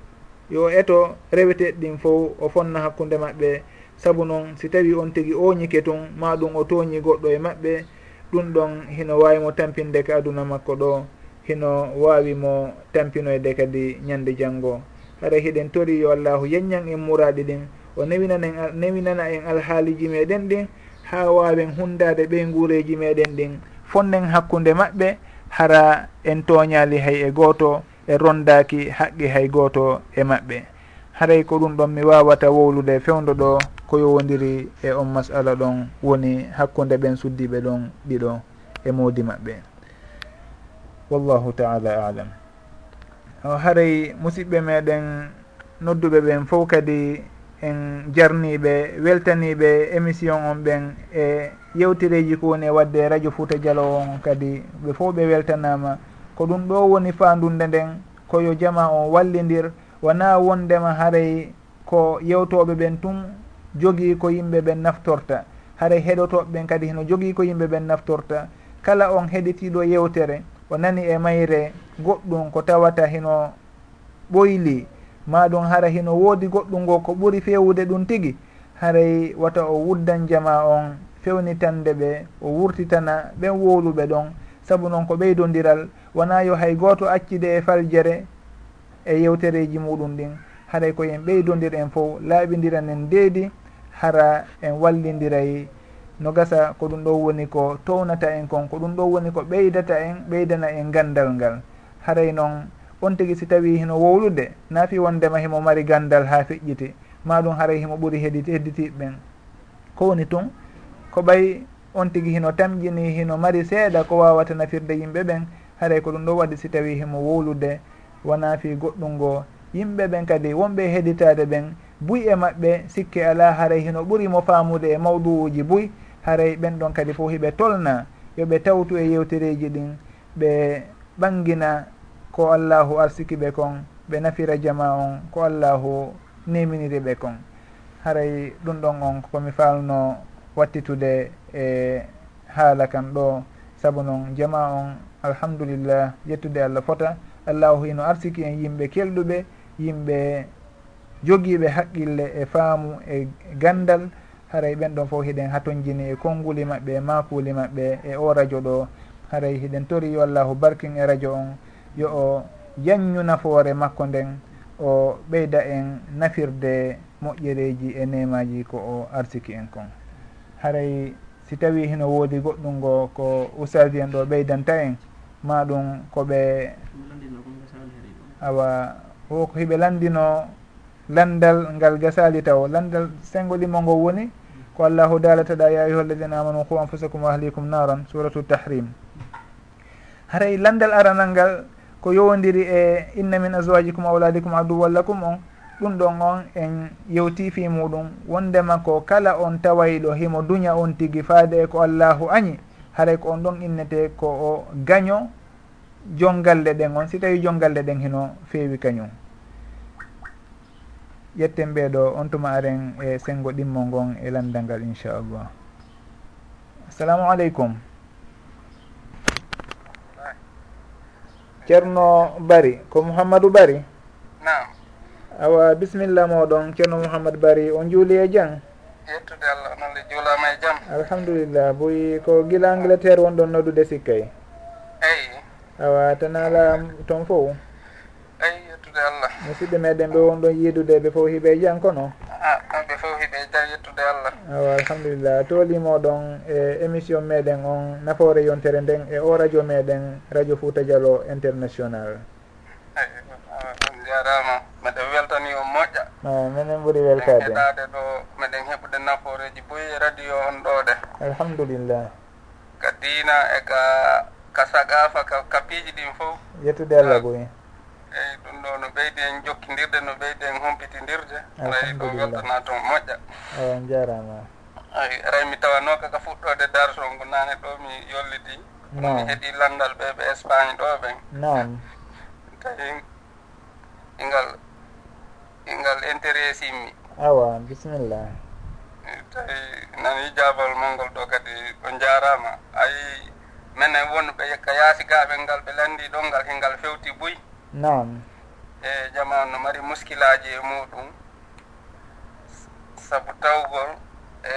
yo eto reweteɗe ɗin fo o fonna hakkude maɓɓe. Saabu noon si tawi on tigui oñike tun ma ɗum o tooñi goɗɗo e maɓɓe ɗum ɗon hino wawimo tampinde ka aduna makko ɗo hino wawimo tampinoyde kadi ñande janggo hara hiɗen tori yo allahu yeññan en muraɗi ɗin o newinanen newinana en alhaaliji meɗen ɗin ha wawen hundade ɓey guureji meɗen ɗin. Fonnen hakkude maɓɓe hara en toñali hay e goto e rondaki haqqi hay goto e maɓɓe haray ko ɗum ɗon mi wawata wowlude fewdo ɗo ko yowodiri e on masala ɗon woni hakkude ɓen suddiɓe ɗon ɗiɗo e moodi maɓɓe wallahu taala alam. Haray musidɓe meɗen nodduɓe ɓen fof kadi en jarniɓe weltaniɓe émission on ɓen e yewtereji ko woni e wadde radio fouta dialo on kadi ɓe fof ɓe weltanama ko ɗum ɗo woni fandunde nden koyo jama o wallidir wona wondema haray ko yewtoɓe ɓen tun jogii ko yimɓe ɓen naftorta. Haray heɗotoɓe ɓen kadi heno jogii ko yimɓe ɓen naftorta. Kala on heɗitiɗo yewtere o nani e mayre goɗɗum ko tawata hino ɓoyli. Maɗum hara hino woodi goɗɗum ngo ko ɓuri fewude ɗum tigi haray wata o wuddan jama on fewnitande ɓe o wurtitana ɓen wowluɓe ɗon. Saabu noon ko ɓeydodiral wona yo hay goto accide e faljere e yewtereji muɗum ɗin. Haray ko yen ɓeydodir en fof laaɓidiran en deedi hara en wallidiray no gasa ko ɗum ɗo woni ko townata en kon ko ɗum ɗo woni ko ɓeydata en ɓeydana en gandal ngal. Haray noon on tigui si tawi hino wowlude naafi wondema himo mari gandal ha feƴƴiti. Maɗum haray himo ɓuuri hedit hedditiɓe ɓen ko woni tun ko ɓay on tigui hino tamƴini hino mari seeɗa ko wawata nafirde yimɓe ɓen haray ko ɗum ɗo waɗi si tawi himo wowlude wona fi goɗɗum ngo yimɓe ɓen kadi wonɓe heeditade ɓen buy e maɓɓe sikke ala haray hino ɓurimo faamude e mawdu uji buy. Haray ɓen ɗon kadi fo hiɓe tolna yoɓe tawtu e yewtereji ɗin ɓe ɓangina ko allahu arsiki ɓe kon ɓe nafira jama on ko allahu neminiri ɓe kon. Haray ɗum ɗon on komi falno wattitude e haala kan ɗo. Saabu noon jama on alhamdulillah yettude allah fota. Allahu hino arsiki en yimɓe kelɗuɓe yimɓe jogiiɓe haqqille e faamu e gandal. Haray ɓen ɗon fof hiɗen hatonjini e konnguli maɓɓe e makuli maɓɓe e o radio ɗo. Haray hiɗen tori yo allahu barkin e radio on yo o yanñu nafoore makko nden o ɓeyda en nafirde moƴƴereji e nemaji ko o arsiki en kon. haray si tawi hino woodi goɗɗum ngo ko ustaji en ɗo ɓeydanta en ma ɗum koɓe awa o ko hiɓe landino landal ngal gasali taw landal sengo ɗimo ngo woni ko allahu dalataɗa ya ayuha alladina amanu qu anfusakum wa ahlikum naran suratu tahrim. Haray landal aranal ngal ko yowodiri e inna min aswajikum aduwan lakum on ɗum ɗon on en yewti fi muɗum. Wondema ko kala on tawayɗo himo duña on tigui faade e ko allahu añi. Haray ko on ɗon innete ko o gaño jongalle ɗen on. Si tawi jongalle ɗen hino feewi kañum. Yetten ɓeeɗo on tuma aren e sengo ɗimmo ngon e landal ngal inchallah. Assalamu aleykum. Ceerno bari ko mouhammadou bari? Nam awa bisimilla moɗon ceerno mouhamadou bari on juuli e jang yettude allah onolle juulama e jaam alhamdulillah boyi ko guila angleterre wonɗon noddude sikkay e? eyi. Awa tan ala toon fof eyi yettude allah. Musidɓe meɗen ɓe wonɗon yiidude ɓe fof hiɓe e jang kono? Ah, Kamɓe fof hiɓe e jam yettude allah. Awa alhamdulillah toolimoɗon e émission meɗen on nafoore yontere nden e o radio meɗen radio fouta dialo international. Eyi on jarama. ɓuuri weltade heɗade ɗo meɗen heɓude nafooreji boyi e radio on ɗo ɗe. Alhamdulillah. Ka diina e ka ka sagafa ka ka piiji ɗin fof. Yettude allah boyi eyyi ɗum ɗo no ɓeydi en jokkidirde no ɓeydi en humpitidirde aray ɗo weltana toon moƴƴa eyi jarama eyi aray mi tawa noon kaka fuɗɗode darton ko nane ɗo mi yollidi mi heeɗi landal ɓe ɓe espagne ɗo ɓen. Nam tawi ingal ngal intéressé mi awa bisimillah e, tawi nani jaabal mongol ɗo kadi ɗo jarama ayi mene wonɓe ka yaasigaɓe ngal ɓe landi ɗon ngal hengal fewti buy. Nam e jaman no mari muskilaji e muɗum. Sabu tawgol e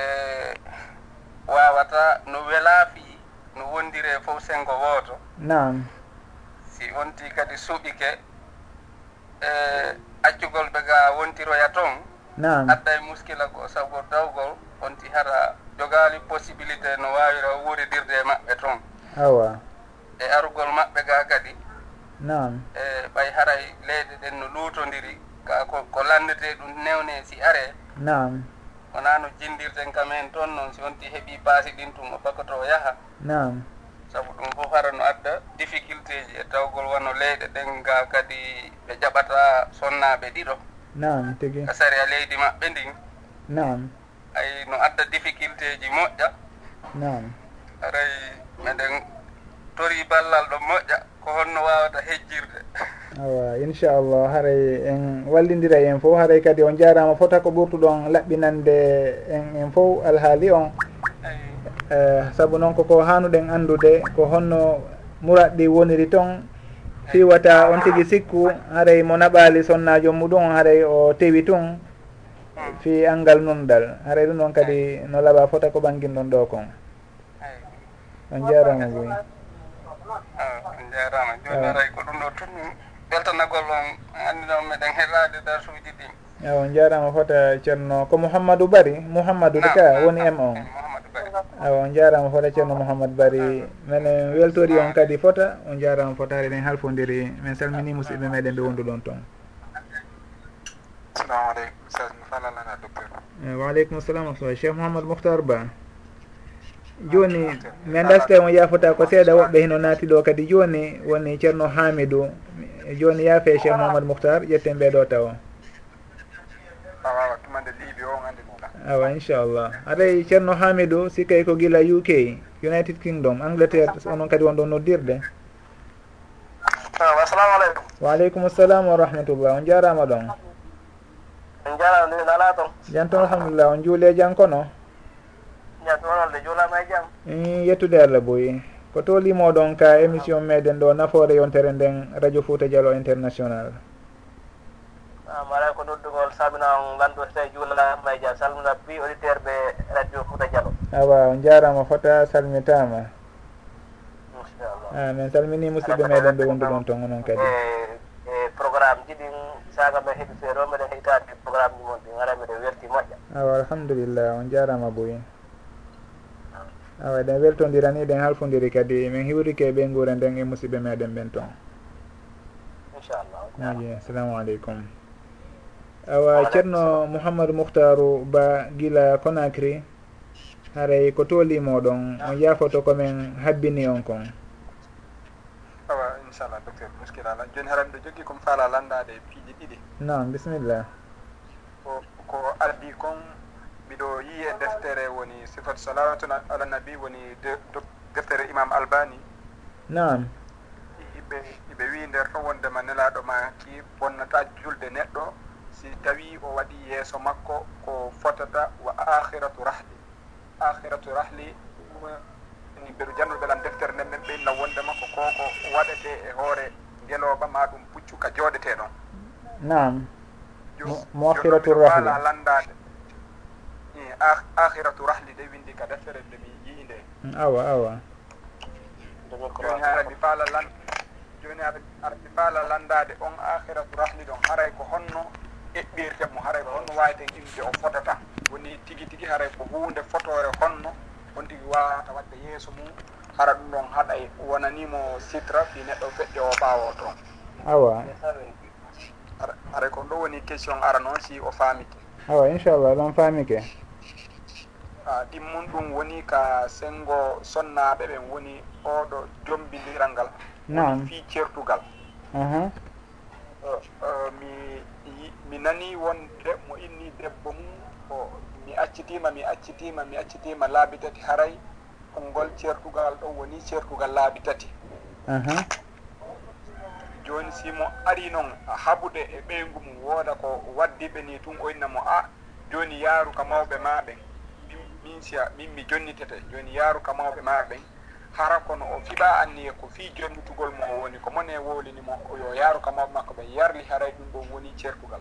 wawata no welaafi no wondire fof sengo wooto. Nam si wonti kadi suɓike e accugol ɓe ga wontiroya toon. Nam adda e muskila go sabu dawgol onti hara jogaali possibilité no wawira wuridirde e maɓɓe toon. Awa. E arugol maɓɓe ga kadi. Nam e ɓay haray leyɗe ɗen no luutodiri ka ko ko landete ɗum newne si are. Nam wona no jindirten kamen toon noon si wonti heeɓi baasi ɗin tun o bakoto yaha. Nam sabu ɗum fof hara no adda difficulté ji e tawgol wano leyɗe ɗen ga kadi ɓe jaɓata sonnaɓe ɗiɗo. Nam tigi. E Ka a leydi maɓɓe ndin nam ay no adda difficulté ji moƴƴa. Nam aray meɗen tori ballal ɗo moƴƴa ko honno wawata hejjirde. Awa inchallah haray en wallidira en fof. Haray kadi on jarama fota ko ɓurtuɗon laɓɓinande en en fof alhaali on. Eh, saabu noon koko hanuɗen andude ko honno murat ɗi woniri toon fiwata on tigui sikku haray mo naɓali sonnajo muɗum haray o tewi tun fi angal nunɗal. Haray ɗum ɗon kadi no laaɓa fota ko ɓanginɗon ɗo kon. On jarama boy on jarama joni aray ko ɗum ɗo tun beltanagol on anndi noon meɗen heɗade darsuji ɗi. On jarama fota ceerno ko mouhammadou bari. Mouhammadou de ka woni m on. awa on jarama fota ceerno mouhamadou bari. Mene eh, weltori on kadi fota on jarama fotare ɗen halfodiri min salmini musidɓe meɗen ɓe wonduɗon toon salamu aleykum sasmi falalana docteur eh, waaleykum salam rahmatullah cheikh mouhamadou mouhtar ba. Joni mi anda so tawi on yafota ko seeɗa woɓɓe hino naati ɗo kadi joni woni ceerno hamidou. Joni yaafe cheikh mouhamadou mouhtar ƴetten ɓeɗo tawa. awa inchallah aɗay ceerno hamidou si kay ko gila uk united kingdom angleterre onon kadi wonɗo noddirde. Assalamu aleykum. Waaleykum salam wa rahmatullah. On jarama ɗon? On jarama nde ala ton. Jan alhamdulillah. On juule jan kono? Jatoonolde juulama e jaam yettude allah boyi. Ko tolimoɗon ka émission meɗen ɗo nafoore yontere nden radio fouta dialo international. Ah, mbaɗa ko noddugol salminam lanndorte e juulalaama e jam salmina bi auditeur ɓe radio fouta dialo awa on jarama fota salmitama inchallah. Ah, min salmini musidɓe meɗen ɓe wondu ɗon toon onon kadi. E, e programme ji ɗin saga men heeɓi feero meɗen heɗitade programme ji mon ɗi gara meɗen welti moƴƴa. Awa alhamdulillah on jarama boyi awa eɗen weltodirani ɗen halfodiri kadi. Min hiwrike ɓe guure nden e musidɓe meɗen ɓen toon inchallah ayi assalamu aleykum. awa ceerno mouhamadou mouhtaru ba guila conacry haray ko tolimoɗon on yafoto komin habbini on kon. Awa inchallah docteur muskil ala joni haran ɗo jogui komi faala landade e piiji ɗiɗi. Non bisimillah ko ko ardi kon mbiɗo yi e deftere woni sifat salawatun ala nabi woni deftere imam albani. Non yiɓe yiɓe wi nder to wondema nelaɗo ma ki bonnata julde neɗɗo. si tawi o waɗi yeeso makko ko fotata wa akhiratu rahli. Akhiratu rahli ni mbeɗo jannuɓe lan deftere nden men ɓeyna wondema ko koko waɗete e hoore ngelooba ma ɗum puccu ka jooɗete ɗon nam mohiratu rahli. landade. I akhiratu rahli de windi ka deftere nde mi yii nde. Mm, awa awa. Joni hara mi faala lan joni ara mi faala landade on akhiratu rahli ɗon haray ko honno eɓɓirte mo haray honno wawiten inde o fotata. Woni tigi tigi haray ko hunde fotore honno on tigi wawata wadde yeeso mum. Hara ɗum ɗon haɗay wonanimo sitra fi neɗɗo feƴƴe o ɓawo toon. Awa. Haray kon ɗo woni question ara noon si o faamike. Awa inchallah ɗon faamike. A ɗimmum ɗum woni ka sengo sonnaɓe ɓen woni oɗo jombiniral ngal. Nam fi certugal mi mi nani wonde mo inni debbo mum o mi accitima mi accitima mi accitima laabi tati haray konngol ceertugal ɗo woni ceertugal laabi tati. Joni simo ari noon habude e ɓeygu mum wooda ko waddiɓe ni tun o innamo a ah, joni yaaru ka mawɓe maɓen min siya min mi jonnitete joni yaaru ka mawɓe maɓen hara kono o fiɓa anniye ko fi jonnitugol mo o woni ko mone wowlinimo yo yaaru kamaɓe makko ɓe yarli haray ɗum ɗon woni ceertugal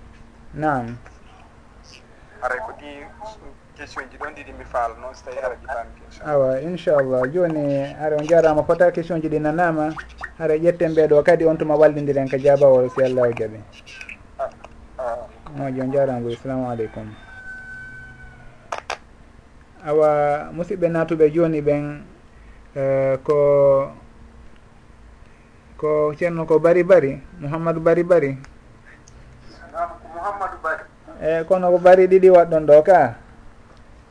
nam haray ko ɗi question ji ɗon ɗiɗi mi faala noon so tawi ara jibami question. Awa inchallah joni ara on jarama fota question ji ɗi nanama hara ƴetten ɓeɗo kadi on tuma wallidiren ka jabawol si allahu jaaɓi moƴo on jarama bo assalamu aleykum. Awa musidɓe natuɓe joni ɓen Eh, ko ko ceerno ko bari bari mouhamadou bari bari. Ko mouhamadou bari eyi kono ko bari ɗiɗi waɗɗon ɗo ka?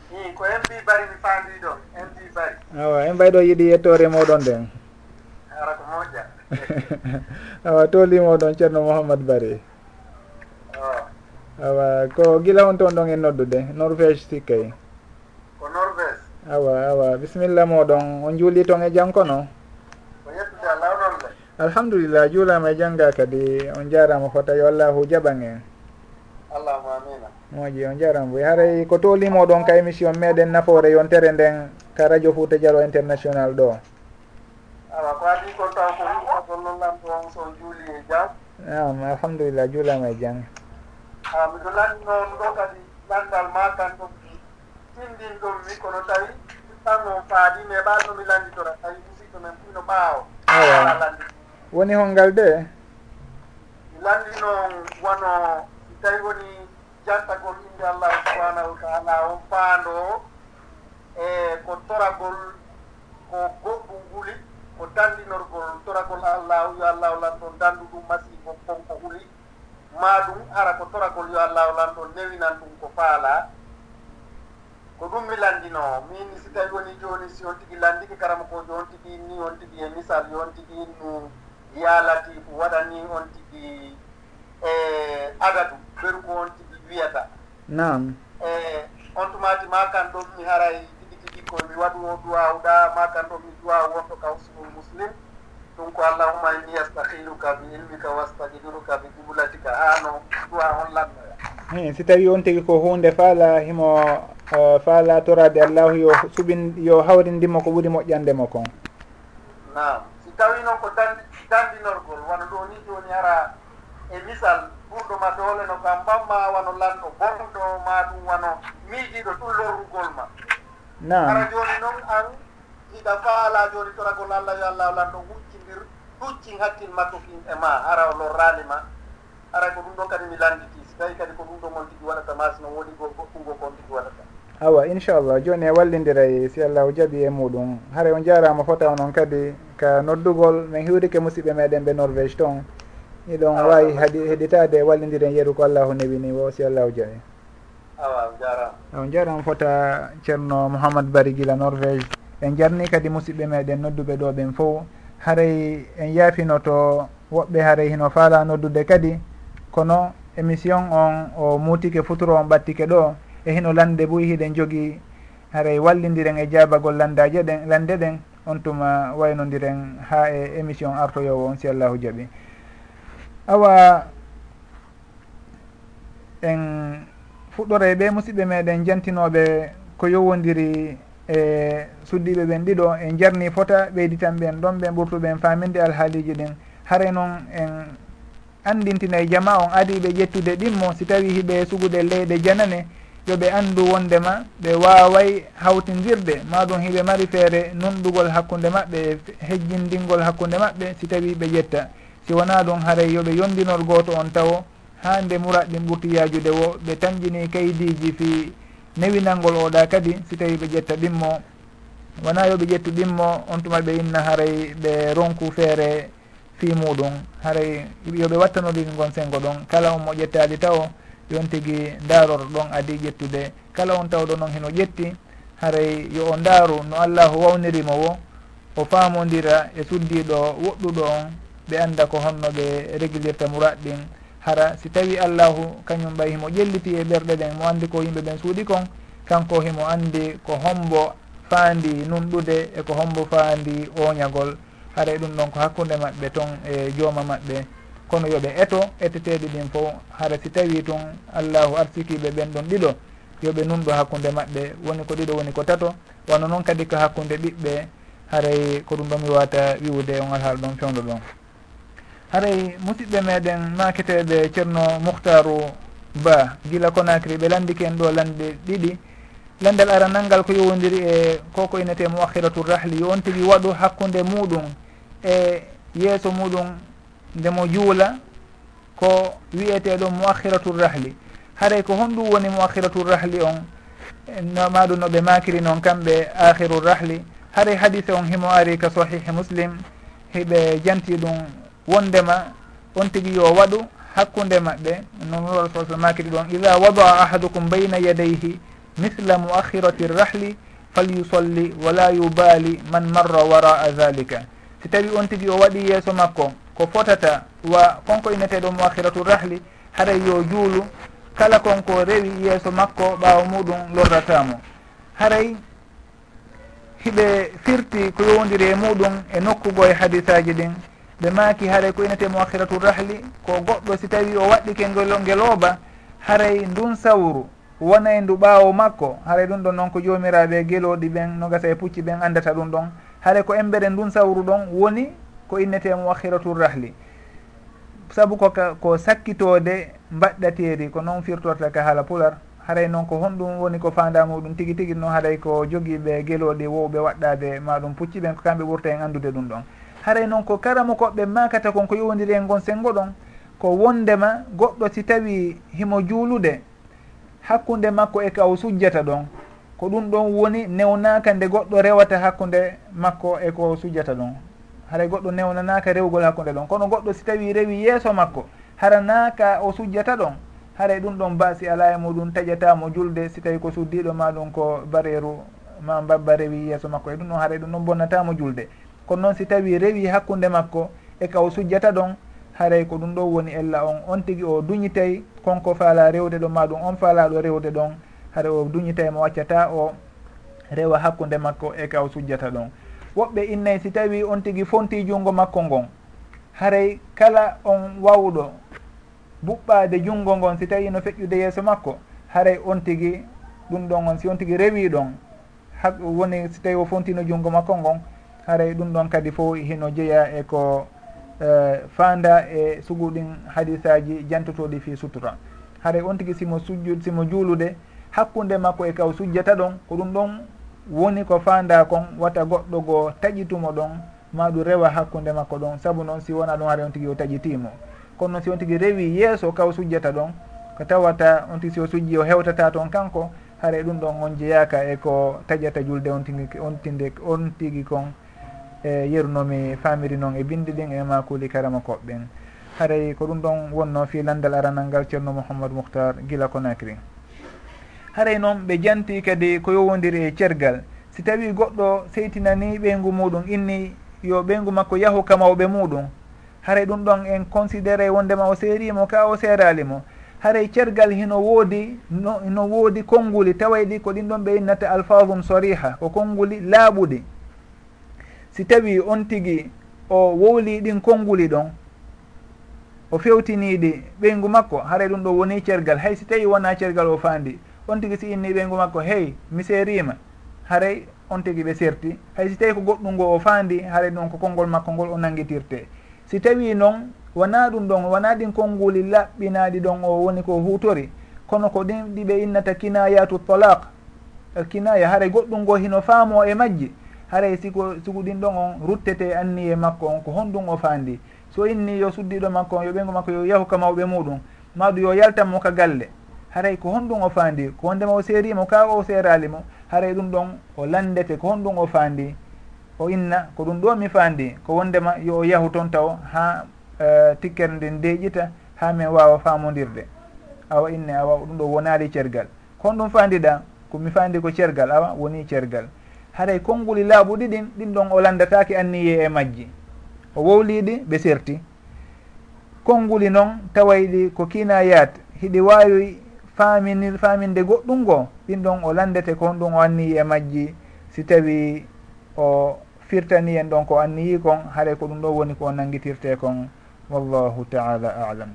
I ko en mbi bari mi faandi ɗo en mbi bari. Awa en mbayɗo yiiɗi yettore moɗon nden. Ara ko moƴƴa. Awa tolimoɗon ceerno mouhamadou bari. Awa. Ko gila on toon ɗon e noddude norvége sikkay ko norvége awa awa. Bisimilla moɗon. On juuli toon e jankono ko yettude a lawɗon de alhamdulillah juulama e jangga kadi. On jarama fo tawi allahu jaɓan en. Allahuma amina moƴi on jarama boy haray ko tolimoɗon ka émission meɗen nafoore yontere nden ka radio fouta dialo international ɗo. Awa ko adi ko taw ko yiɗagollollamto ɗon so juuli e jam. Nam alhamdulillah juulama e jang a miɗo lanndi noon ɗo kadi landal ma tan ɗum tindin ɗum mi kono tawi tan on faadi mais ɓaal nomi landitora tawi musidɗo men pino ɓaawo. Awa. Landi. Woni holngal de? Mi landi noon wono si tawi woni jantagol inde allahu subahanahu wa taala on faando e ko toragol ko goɗɗum huli ko dandinorgol toragol allahu yo allahu lanɗon dandu ɗum masibo konko huli. Ma ɗum ara ko toragol yo allahu lanɗon newinan ɗum ko faala. ko ɗum mi lanndinoo min si tawi woni jooni si on tigi landiki karama kojo on tigi ni on tigi e misal yo on tigi no yaalati ko waɗani on tigi e adadu ɓeru ko on tigi wiyata. Nam e on tumati ma kan ɗon mi haray tigi tigi ko mi waɗu o duwawɗa ma kan ɗon mi duwaw wonɗo kawsunul muslim. Ɗum ko allahuma inni yastahiluka bi ilmika wastagiduruka bi jibulatika ha no duwa on lannoya. Si tawi on tigi ko hunde faala himo fa latorade allahu yo suɓin yo hawrindimo ko ɓuuri moƴƴandemo kon. Nam si tawi noon ko dandi dandinorgol wano ɗo ni joni ara e misal ɓurɗo ma doleno kam mbamma wano lanɗo bonɗo ma ɗum wano miijiɗo ɗum lorrugol ma. Nam ara joni noon an hiɗa faala joni toragol allah yo allah lanɗo huccindir huccin hakkil makko kin e ma ara o lorrani ma. Ara ko ɗum ɗon kadi mi landiti si tawi kadi ko ɗum ɗo mon tigi waɗata ma sino woodi go goɗɗugo kon tigi waɗata. awa inchallah joni e wallidiray e si allahu jaaɓi e muɗum. Haara on jarama fotaw noon kadi ka noddugol min hiwrike musidɓe meɗen ɓe norvége toon iɗon wawi heɗitade wallidiren yeeru ko allahu newini o si allahu jaaɓi awa jarama. On jarama fota ceerno mouhamad bari guila norvége en jarni kadi musidɓe meɗen nodduɓe ɗo ɓen fo. Haray en yaafino to woɓɓe haray hino faala noddude kadi. Kono émission on o muutike futuro on ɓattike ɗo. e hino lande ɓuy hiɗen jogii haray wallidiren e jabagol landaje ɗen lande ɗen on tuma waynodiren ha e émission artoyowo on si allahu jaaɓi awa en fuɗɗore ɓe musidɓe meɗen jantinoɓe ko yowodiri e suddiɓe ɓen ɗiɗo en jarni fota ɓeyditan ɓen ɗon ɓen ɓurtuɓen faminde alhaaliji ɗin. Haare noon en andintina e jama on adiɓe ƴettude ɗimmo si tawi hiɓe sugude leyɗe janane yoɓe anndu wondema ɓe waaway hawtindirde. Maɗum hiɓe mari feere nunɗugol hakkunde maɓɓe e hejjindingol hakkunde maɓɓe si tawi ɓe ƴetta si wona ɗum haray yoɓe yondinor gooto on tawo ha nde murat ɗin ɓurti yajude wo ɓe tañƴini kaydiji fi newinalngol oɗa kadi si tawi ɓe ƴetta ɗimmo wona yoɓe ƴettu ɗimmo on tuma ɓe inna haray ɓe ronku feere fi muɗum haray yoɓe wattanodiri gon sengo ɗon kala on mo ƴettali taw yon tigui daroro ɗon adi ƴettude. Kala on tawɗo noon heno ƴetti haray yo o ndaaru no allahu wawnirimo wo o faamodira e suddiɗo woɗɗuɗo on ɓe annda ko honno ɓe réglirta murat ɗin hara si tawi allahu kañum ɓay himo ƴelliti e ɓerɗe ɗen mo anndi ko yimɓe ɓen suuɗi kon kanko himo anndi ko hombo faandi numɗude eko hombo faandi oñagol. Haray ɗum ɗon ko hakkunde maɓɓe toon e jooma maɓɓe. kono yooɓe eto etteteɗe ɗin fo hara si tawi tun allahu arsikiɓe ɓen ɗon ɗiɗo yooɓe numɗo hakkude maɓɓe woni ko ɗiɗo woni ko tato. Wano noon kadi ko hakkude ɓiɓɓe haray ko ɗum ɗo mi wawata wiwde on alhaal ɗon fewdo ɗon. Haray musidɓe meɗen maketeɓe ceerno mouhtaru ba gila conacry ɓe landiki en ɗo lande ɗiɗi. Landal arannalngal ko yowodiri e koko inete mo akhiratu rahli yo on tigui waɗu hakkude muɗum e yeeso muɗum ndemo juula ko wiyeteɗo moahiratul rahli. Haray ko honɗum woni moahiratul rahli on maɗum noɓe makiri noon kamɓe akhiru rahli. Haray hadise on himo ari ka sahihi muslim hiɓe janti ɗum wondema on tigui yo waɗu hakkude maɓɓe. Non rasul sa makiri ɗon ida wadaa ahadukum bayna yadayhi misla moakhirati rahli falyusolli wala yubali man marra wara dhalika si tawi on tigui o waɗi yeeso makko ko fotata wa konko inneteɗo mowakiratu rahli haray yo juulu kala konko rewi yeeso makko ɓaawa muɗum lorratamo haray hiɓe firti ko yowdiri e muɗum e nokkugo e hadisaji ɗin. Ɓe maaki haray ko inete mowakiratu rahli ko goɗɗo si tawi o waɗɗi ke ngelooba haray ndun sawru wona e ndu ɓaawo makko. Haray ɗum ɗon noon ko joomiraɓe e gelooɗi ɓen no gasa e pucci ɓen anndata ɗum ɗon. Haray ko embere ndun sawru ɗon woni ko innete muwakhiratu rahli. Saabu ko ko sakkitode mbaɗɗateri ko noon firtorta ka haala pular haray noon ko honɗum woni ko fanda muɗum tigui tigui noon haray ko joguiɓe gueloɗe wowɓe waɗɗade maɗum pucci ɓen ko kamɓe ɓurta en andude ɗum ɗon. Haray noon ko karama koɓe makata kon ko yowdiri en gon sengo ɗon ko wondema goɗɗo si tawi himo juulude hakkunde makko e ka sujjata ɗon ko ɗum ɗon woni newnaka nde goɗɗo rewata hakkunde makko e ko sujjata ɗon. haray goɗɗo newnanaka rewgol hakkude ɗon. Kono goɗɗo si tawi rewi yeeso makko hara naaka o sujjata ɗon haray e ɗum ɗon baasi ala e muɗum taƴatamo julde si tawi ko suddiɗo maɗum ko bareru ma babba rewi yeeso makko. E ɗum ɗon haray e ɗum ɗon bonnatamo julde. Kono noon si tawi rewi hakkude makko e ka o sujjata ɗon haray ko ɗum ɗon woni ella on. On tigui o duñitay konko faala rewde ɗo maɗum on faalaɗo rewde ɗon haara o duñitay mo waccata o rewa hakkude makko e ka o sujjata ɗon. woɓɓe innayi si tawi on tigi fonti junngo makko ngon. Haray kala on wawɗo buɓɓade junngo ngon si tawi no feƴƴude yeeso makko haray on tigi ɗum ɗon on si on tigi rewi ɗon ha woni si tawi o fontino junngo makko ngon haray ɗum ɗon kadi fo hino jeeya e ko e, uh, fanda e suguɗin hadisaji jantotoɗi fi sutura. Haray on tigi simo sujju simo juulude hakkunde makko e kaw sujjata ɗon ko ɗum ɗon woni ko fanda kon wata goɗɗo goo taƴitumo ɗon maɗum rewa hakkude makko ɗon saabu noon si wona ɗum hara on tigui o taƴitimo kono noon si on tigui rewi yeeso kaw sujjata ɗon ko tawata on tigui si o sujji o hewtata toon kanko haara ɗum ɗon on jeeyaka e ko taƴata julde on tigui on tinde on tigui kon e yerunomi famiri noon e bindi ɗin e makuli karama koɓɓen haray ko ɗum ɗon wonno fi landal aranal ngal ceerno mouhamadou mouhtar guila konacry haray noon ɓe janti kadi ko yowodiri e cergal. Si tawi goɗɗo seytinani ɓeygu muɗum inni yo ɓeygu makko yahu ka mawɓe muɗum. Haray ɗum ɗon en considéré wondema o seerimo ka o seeralimo. Haray cergal hino woodi no, no woodi konnguli tawayɗi ko ɗin ɗon ɓe innata alphasum soriha ko konnguli laaɓuɗi. Si tawi on tigi o wowli ɗin konnguli ɗon o fewtiniɗi ɓeygu makko haray ɗum ɗo woni cergal. Hay si tawi wona cergal o faandi on tigui si inni ɓeygu makko hey mi seerima haray on tigui ɓe serti. Hay si tawi ko goɗɗum ngo o faandi haray ɗum ko konngol makko ngol o nanguitirte si tawi noon wona ɗum ɗon wona ɗin konnguli laɓɓinaɗi ɗon o woni ko hutori kono ko ɗin ɗiɓe innata kinayatu talaq. E Kinaya haray goɗɗum ngo hino faamo e majji. Haray siko sigo ɗin ɗon on ruttete anni e makko on ko honɗum o faandi. So inni yo suddiɗo makko on yo ɓeygu makko yo yahu ka mawɓe muɗum. Maɗum yo yaltanmo ka galle. haray ko honɗum o faandi ko wondema o seerimo ka o seerali mo haray ɗum ɗon o landete ko honɗum o faandi o inna ko ɗum ɗo mi faandi ko wondema yo o yahu toon taw ha uh, eh, tikkere nden deƴƴita ha min wawa famodirde awa inne awa ɗum ɗo wonali cergal. Kon ɗum fandiɗa komi fandi ko cergal awa woni cergal. Haray konnguli laabu ɗiɗin ɗin ɗon o landatake anniye e majji. O wowliɗi ɓe serti. Konnguli noon tawayɗi ko kina yaat hiɗi wawi faminir faminde goɗɗum ngo ɗin ɗon o landete ko honɗum o anniyi e majji. Si tawi o firtani en ɗon ko anniyi kon haray ko ɗum ɗo woni ko nanguitirte kon. Wallahu taala alam.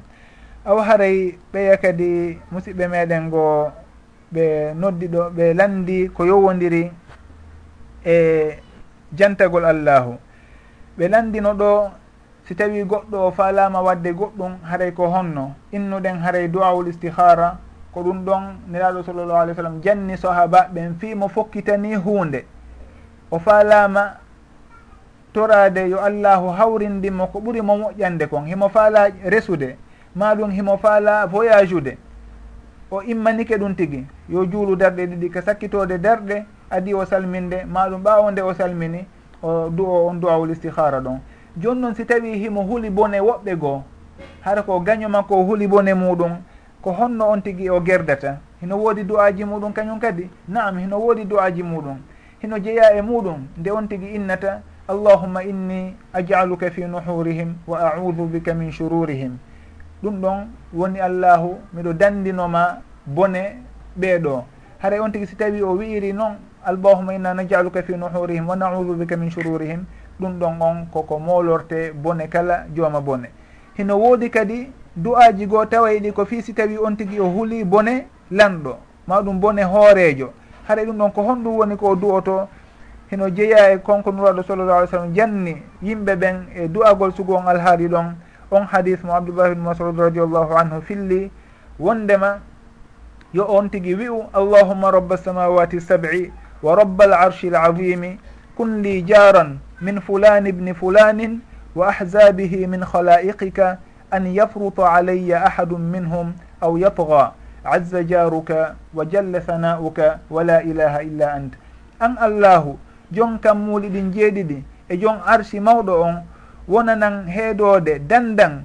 Aw haray ɓeya kadi musidɓe meɗen ngo ɓe noddi ɗo ɓe landi ko yowodiri e jantagol allahu. Ɓe landino ɗo si tawi goɗɗo o falama wadde goɗɗum haray ko honno. Innuɗen haray duwawul istihara ko ɗum ɗon niraɗo sallllahu alih w sallam janni sahaba ɓen fimo fokkitani hunde. O falama torade yo allahu hawrindimo ko ɓuuri mo moƴƴande kon himo faala resude maɗum himo faala voyage ude o immanike ɗum tigui yo juulu darɗe ɗiɗi ka sakkitode darɗe adi o salminde maɗum ɓawo nde o salmini o du'o on duwawul istihara ɗon. Joni noon si tawi himo huuli bone woɓɓe goo hara ko gaño makko o huuli bone muɗum ko honno on tigi o gerdata? Hino woodi du'aji muɗum kañum kadi? Naam hino woodi du'aji muɗum. Hino jeeya e muɗum nde on tigi innata allahumma inni ajaluka fi nuhurihim wa audu bika min shururihim. Ɗum ɗon woni allahu miɗo dandinoma bone ɓeeɗo. Haray on tigi si tawi o wi'iri noon allahuma inna najaluka fi nuhurihim wa naudu bika min shururihim. Ɗum ɗon on koko molorte bone kala jooma bone. Hino woodi kadi du'aji goo tawa ɗi ko fii si tawi on tigi o huuli bone lanɗo ma ɗum bone hoorejo haɗa ɗum ɗon ko honɗum woni ko du'oto heno jeeya e konko nuraɗo sallallah alih w sallam janni yimɓe ɓen e du'agol sugu on alhaali ɗon. On hadis mo abdoullah ibne masud radiallahu anhu filli wondema yo on tigi wi'u allahumma rabba samawati sab'i wa rabba al arshi l azimi kun li jaran min fulani bni fulanin wa ahzabihi min khalaiqika an yafruta alayya ahadun minhum aw yatga azza jaruka wa jalla sana'uka wa la ilaha illa ant an allahu jon kammuɗi ɗin jeeɗiɗi e jon arsi mawɗo on wonanan heeɗoode dandan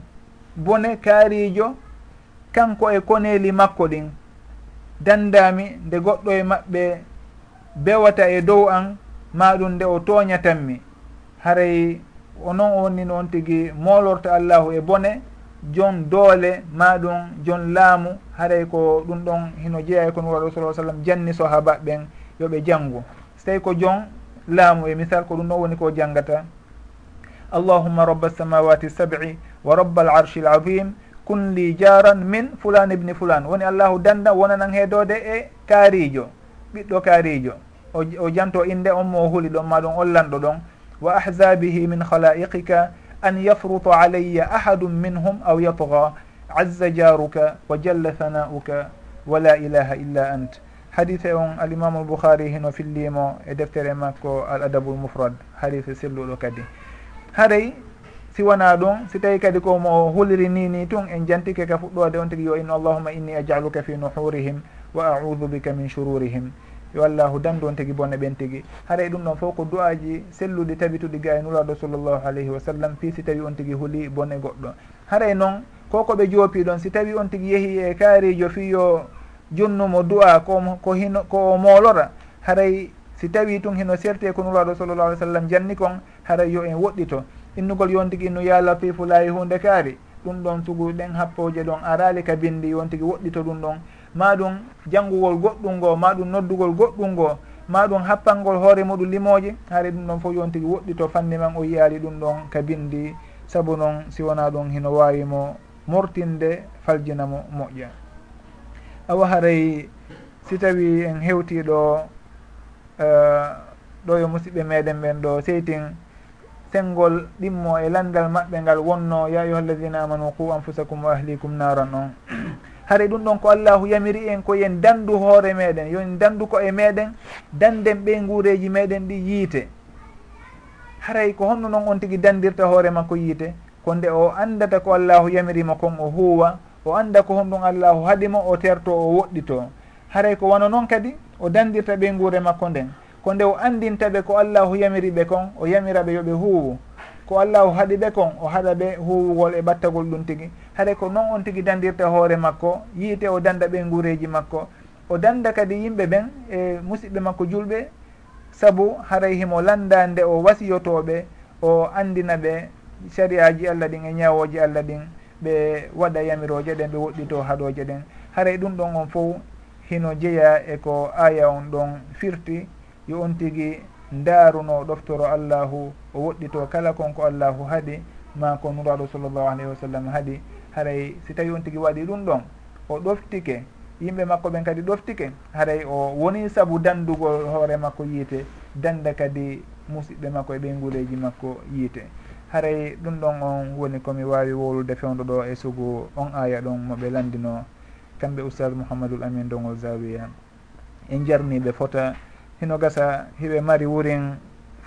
bone kaarijo kanko e koneeli makko ɗin dandami nde goɗɗo e maɓɓe bewata e dow an maɗum nde o tooñatanmi haray o noon on ni noon tigi moolorta allahu e bone jon doole maɗum jon laamu haray ko ɗum ɗon hino jeeya e ko nuraɗo sa sallam janni sahaba ɓen yooɓe janngu so tawi ko jon laamu e misal ko ɗum ɗon woni ko janngata allahumma rabba samawati sabi wa rabba al arshi l adim kun li jaran min fulan ibni fulan. Woni allahu danda wonanan heedode e kaarijo ɓiɗɗo kaarijo o, janto inde on mo huli ɗon ma ɗum ollanɗo ɗon. Wa ahzabihi min halaiqika an yafruta alayya ahadum minhum aw yatga azza jaruka wa jalla thana'uka wa la ilaha illa ant hadise on alimamu lbouhari hino fillimo e deftere makko al adabu moufrad hadise selluɗo kadi haray si wona ɗum si tawi kadi komo huliri hulri nini tun en jantike ka fuɗɗode on tigui yo in allahuma inni ajaluka fi nuhurihim wa audu bika min shururihim yo allahu dandu on tigi bonne ɓen tigi. Haray e ɗum ɗon fof ko du'aji selluɗi tabituɗi ga e nuraɗo sallllahu alayhi wa sallam fi si tawi on tigi huuli bonne goɗɗo. Haray e noon ko koɓe joopi ɗon si tawi on tigi yeehi e kaarijo fi yo junnumo du'a ko ko hino ko o moolora haray e si tawi tun hino serte ko nuraɗo sallllah alih w sallam janni kon haray yo en woɗɗito. Innugol yon tigi innu ya latifu layi hunde kaari ɗum ɗon sugu ɗen happoje ɗon arali ka bindi yon tigi woɗɗito ɗum ɗon. ma ɗum jannguwol goɗɗum ngo ma ɗum noddugol goɗɗum ngo ma ɗum happangol hoore muɗum limoje haare ɗum ɗon fof yon tigi woɗɗito fanni man o yiyali ɗum ɗon ka bindi saabu noon si wona ɗum hino wawimo mortinde faljina mo moƴƴa. Awa haray si tawi en hewtiɗo eh, ɗo yo musidɓe meɗen ɓen ɗo seytin sengol ɗimmo e landal maɓɓe ngal wonno ya ayuha alladina amanu qu anfusakum wa ahlikum naran on haray ɗum ɗon ko allahu yamiri en ko yen dandu hoore meɗen. Yon dandu ko e meɗen danden ɓe nguureji meɗen ɗi yiite. Haray ko honno noon on tigui dandirta hoore makko yiite ko nde o andata ko allahu yamirimo kon o huuwa o anda ko honɗum allahu haɗimo o terto o woɗɗito haray ko wano noon kadi o dandirta ɓe nguure makko nden. Ko nde o andintaɓe ko allahu yamiri ɓe kon o yamiraɓe yooɓe huuwu. ko allahu haɗi ɓe kon o haɗa ɓe huwugol e ɓattagol ɗum tigi. Haɗa ko noon on tigi dandirta hoore makko yiite o danda ɓe nguureji makko. O danda kadi yimɓe ɓen e musidɓe makko julɓe saabu haray himo landa nde o wasiyotoɓe o andina ɓe sariyaji allah ɗin e ñawoji allah ɗin ɓe waɗa yamiroje ɗen ɓe woɗɗito haɗoje ɗen. Haray ɗum ɗon on fof hino jeeya e ko aya on ɗon firti. Yo on tigui ndaaruno ɗoftoro allahu o woɗɗito kala konko allahu haaɗi ma ko nuraɗo sallllahu alayhi wa sallam haaɗi haray si tawi on tigi waɗi ɗum ɗon o ɗoftike yimɓe makko ɓen kadi ɗoftike haray o woni saabu dandugol hoore makko yiite danda kadi musidɓe makko e ɓeyguleji makko yiite. Haray ɗum ɗon on woni komi wawi wolude fewdo ɗo e sugu on aya ɗon moɓe landino. Kamɓe oustad mouhamadoul amin dongol zawiya en jarniɓe fota hino gasa hiɓe mari wurin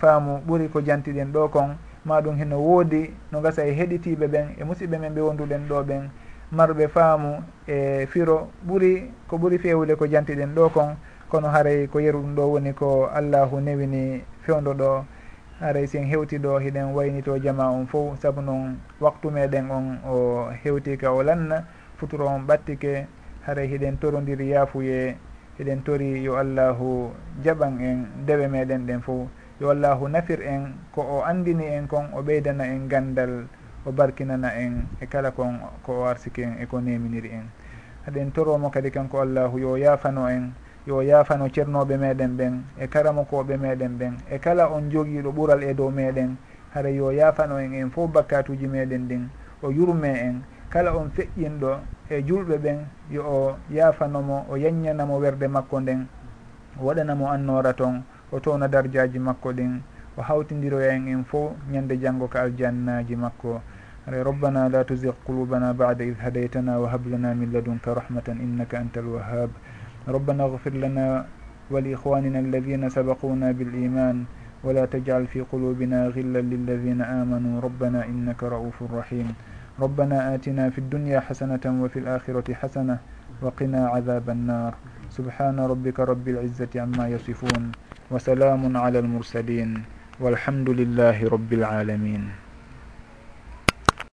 faamu ɓuri ko jantiɗen ɗo kon. Ma ɗum hino woodi no gasa e heɗitiɓe ɓen e musidɓe men ɓe wonduɗen ɗo ɓen. Marɓe faamu e firo ɓuri ko ɓuri fewde ko jantiɗen ɗo kon. Kono haray ko yeru ɗum ɗo woni ko allahu newini fewdo ɗo. Haray sen hewti ɗo hiɗen waynito jama on fo saabu noon waktu meɗen on o hewtika o lanna futuro on ɓattike. Haray hiɗen torodiri yaafuye eɗen tori yo allahu jaɓan en dewe meɗen ɗen fo. Yo allahu nafir en ko o andini en kon o ɓeydana en gandal o barkinana en e kala kon ko o arsiki en eko neminiri en. Haɗen toromo kadi kanko allahu yo yafano en yo yafano ceernoɓe meɗen ɓen e karamokoɓe meɗen ɓen e kala on joguiɗo ɓuural e dow meɗen. Hara yo yafano en en fof bakkatuji meɗen ɗin o yurme en kala on feƴƴinɗo e julɓe ɓen yo o yaafanomo o yaññanamo werde makko nden o waɗanamo annora toon o towna dardiaji makko ɗin o hawtidiroya en en fof ñande janggo ko aljannaji makko ara rabbana la tuzig qulubana bada id hadaytana wa hab lana min ladunka rahmatan innaka anta alwahab ربنا اغفر لنا ولإخواننا الذين سبقونا بالإيمان ولا تجعل في قلوبنا غلا للذين آمنوا ربنا إنك رؤوف رحيم ربنا آتنا في الدنيا حسنة وفي الآخرة حسنة وقنا عذاب النار. سبحان ربك رب العزة عما يصفون وسلام على المرسلين والحمد لله رب العالمين.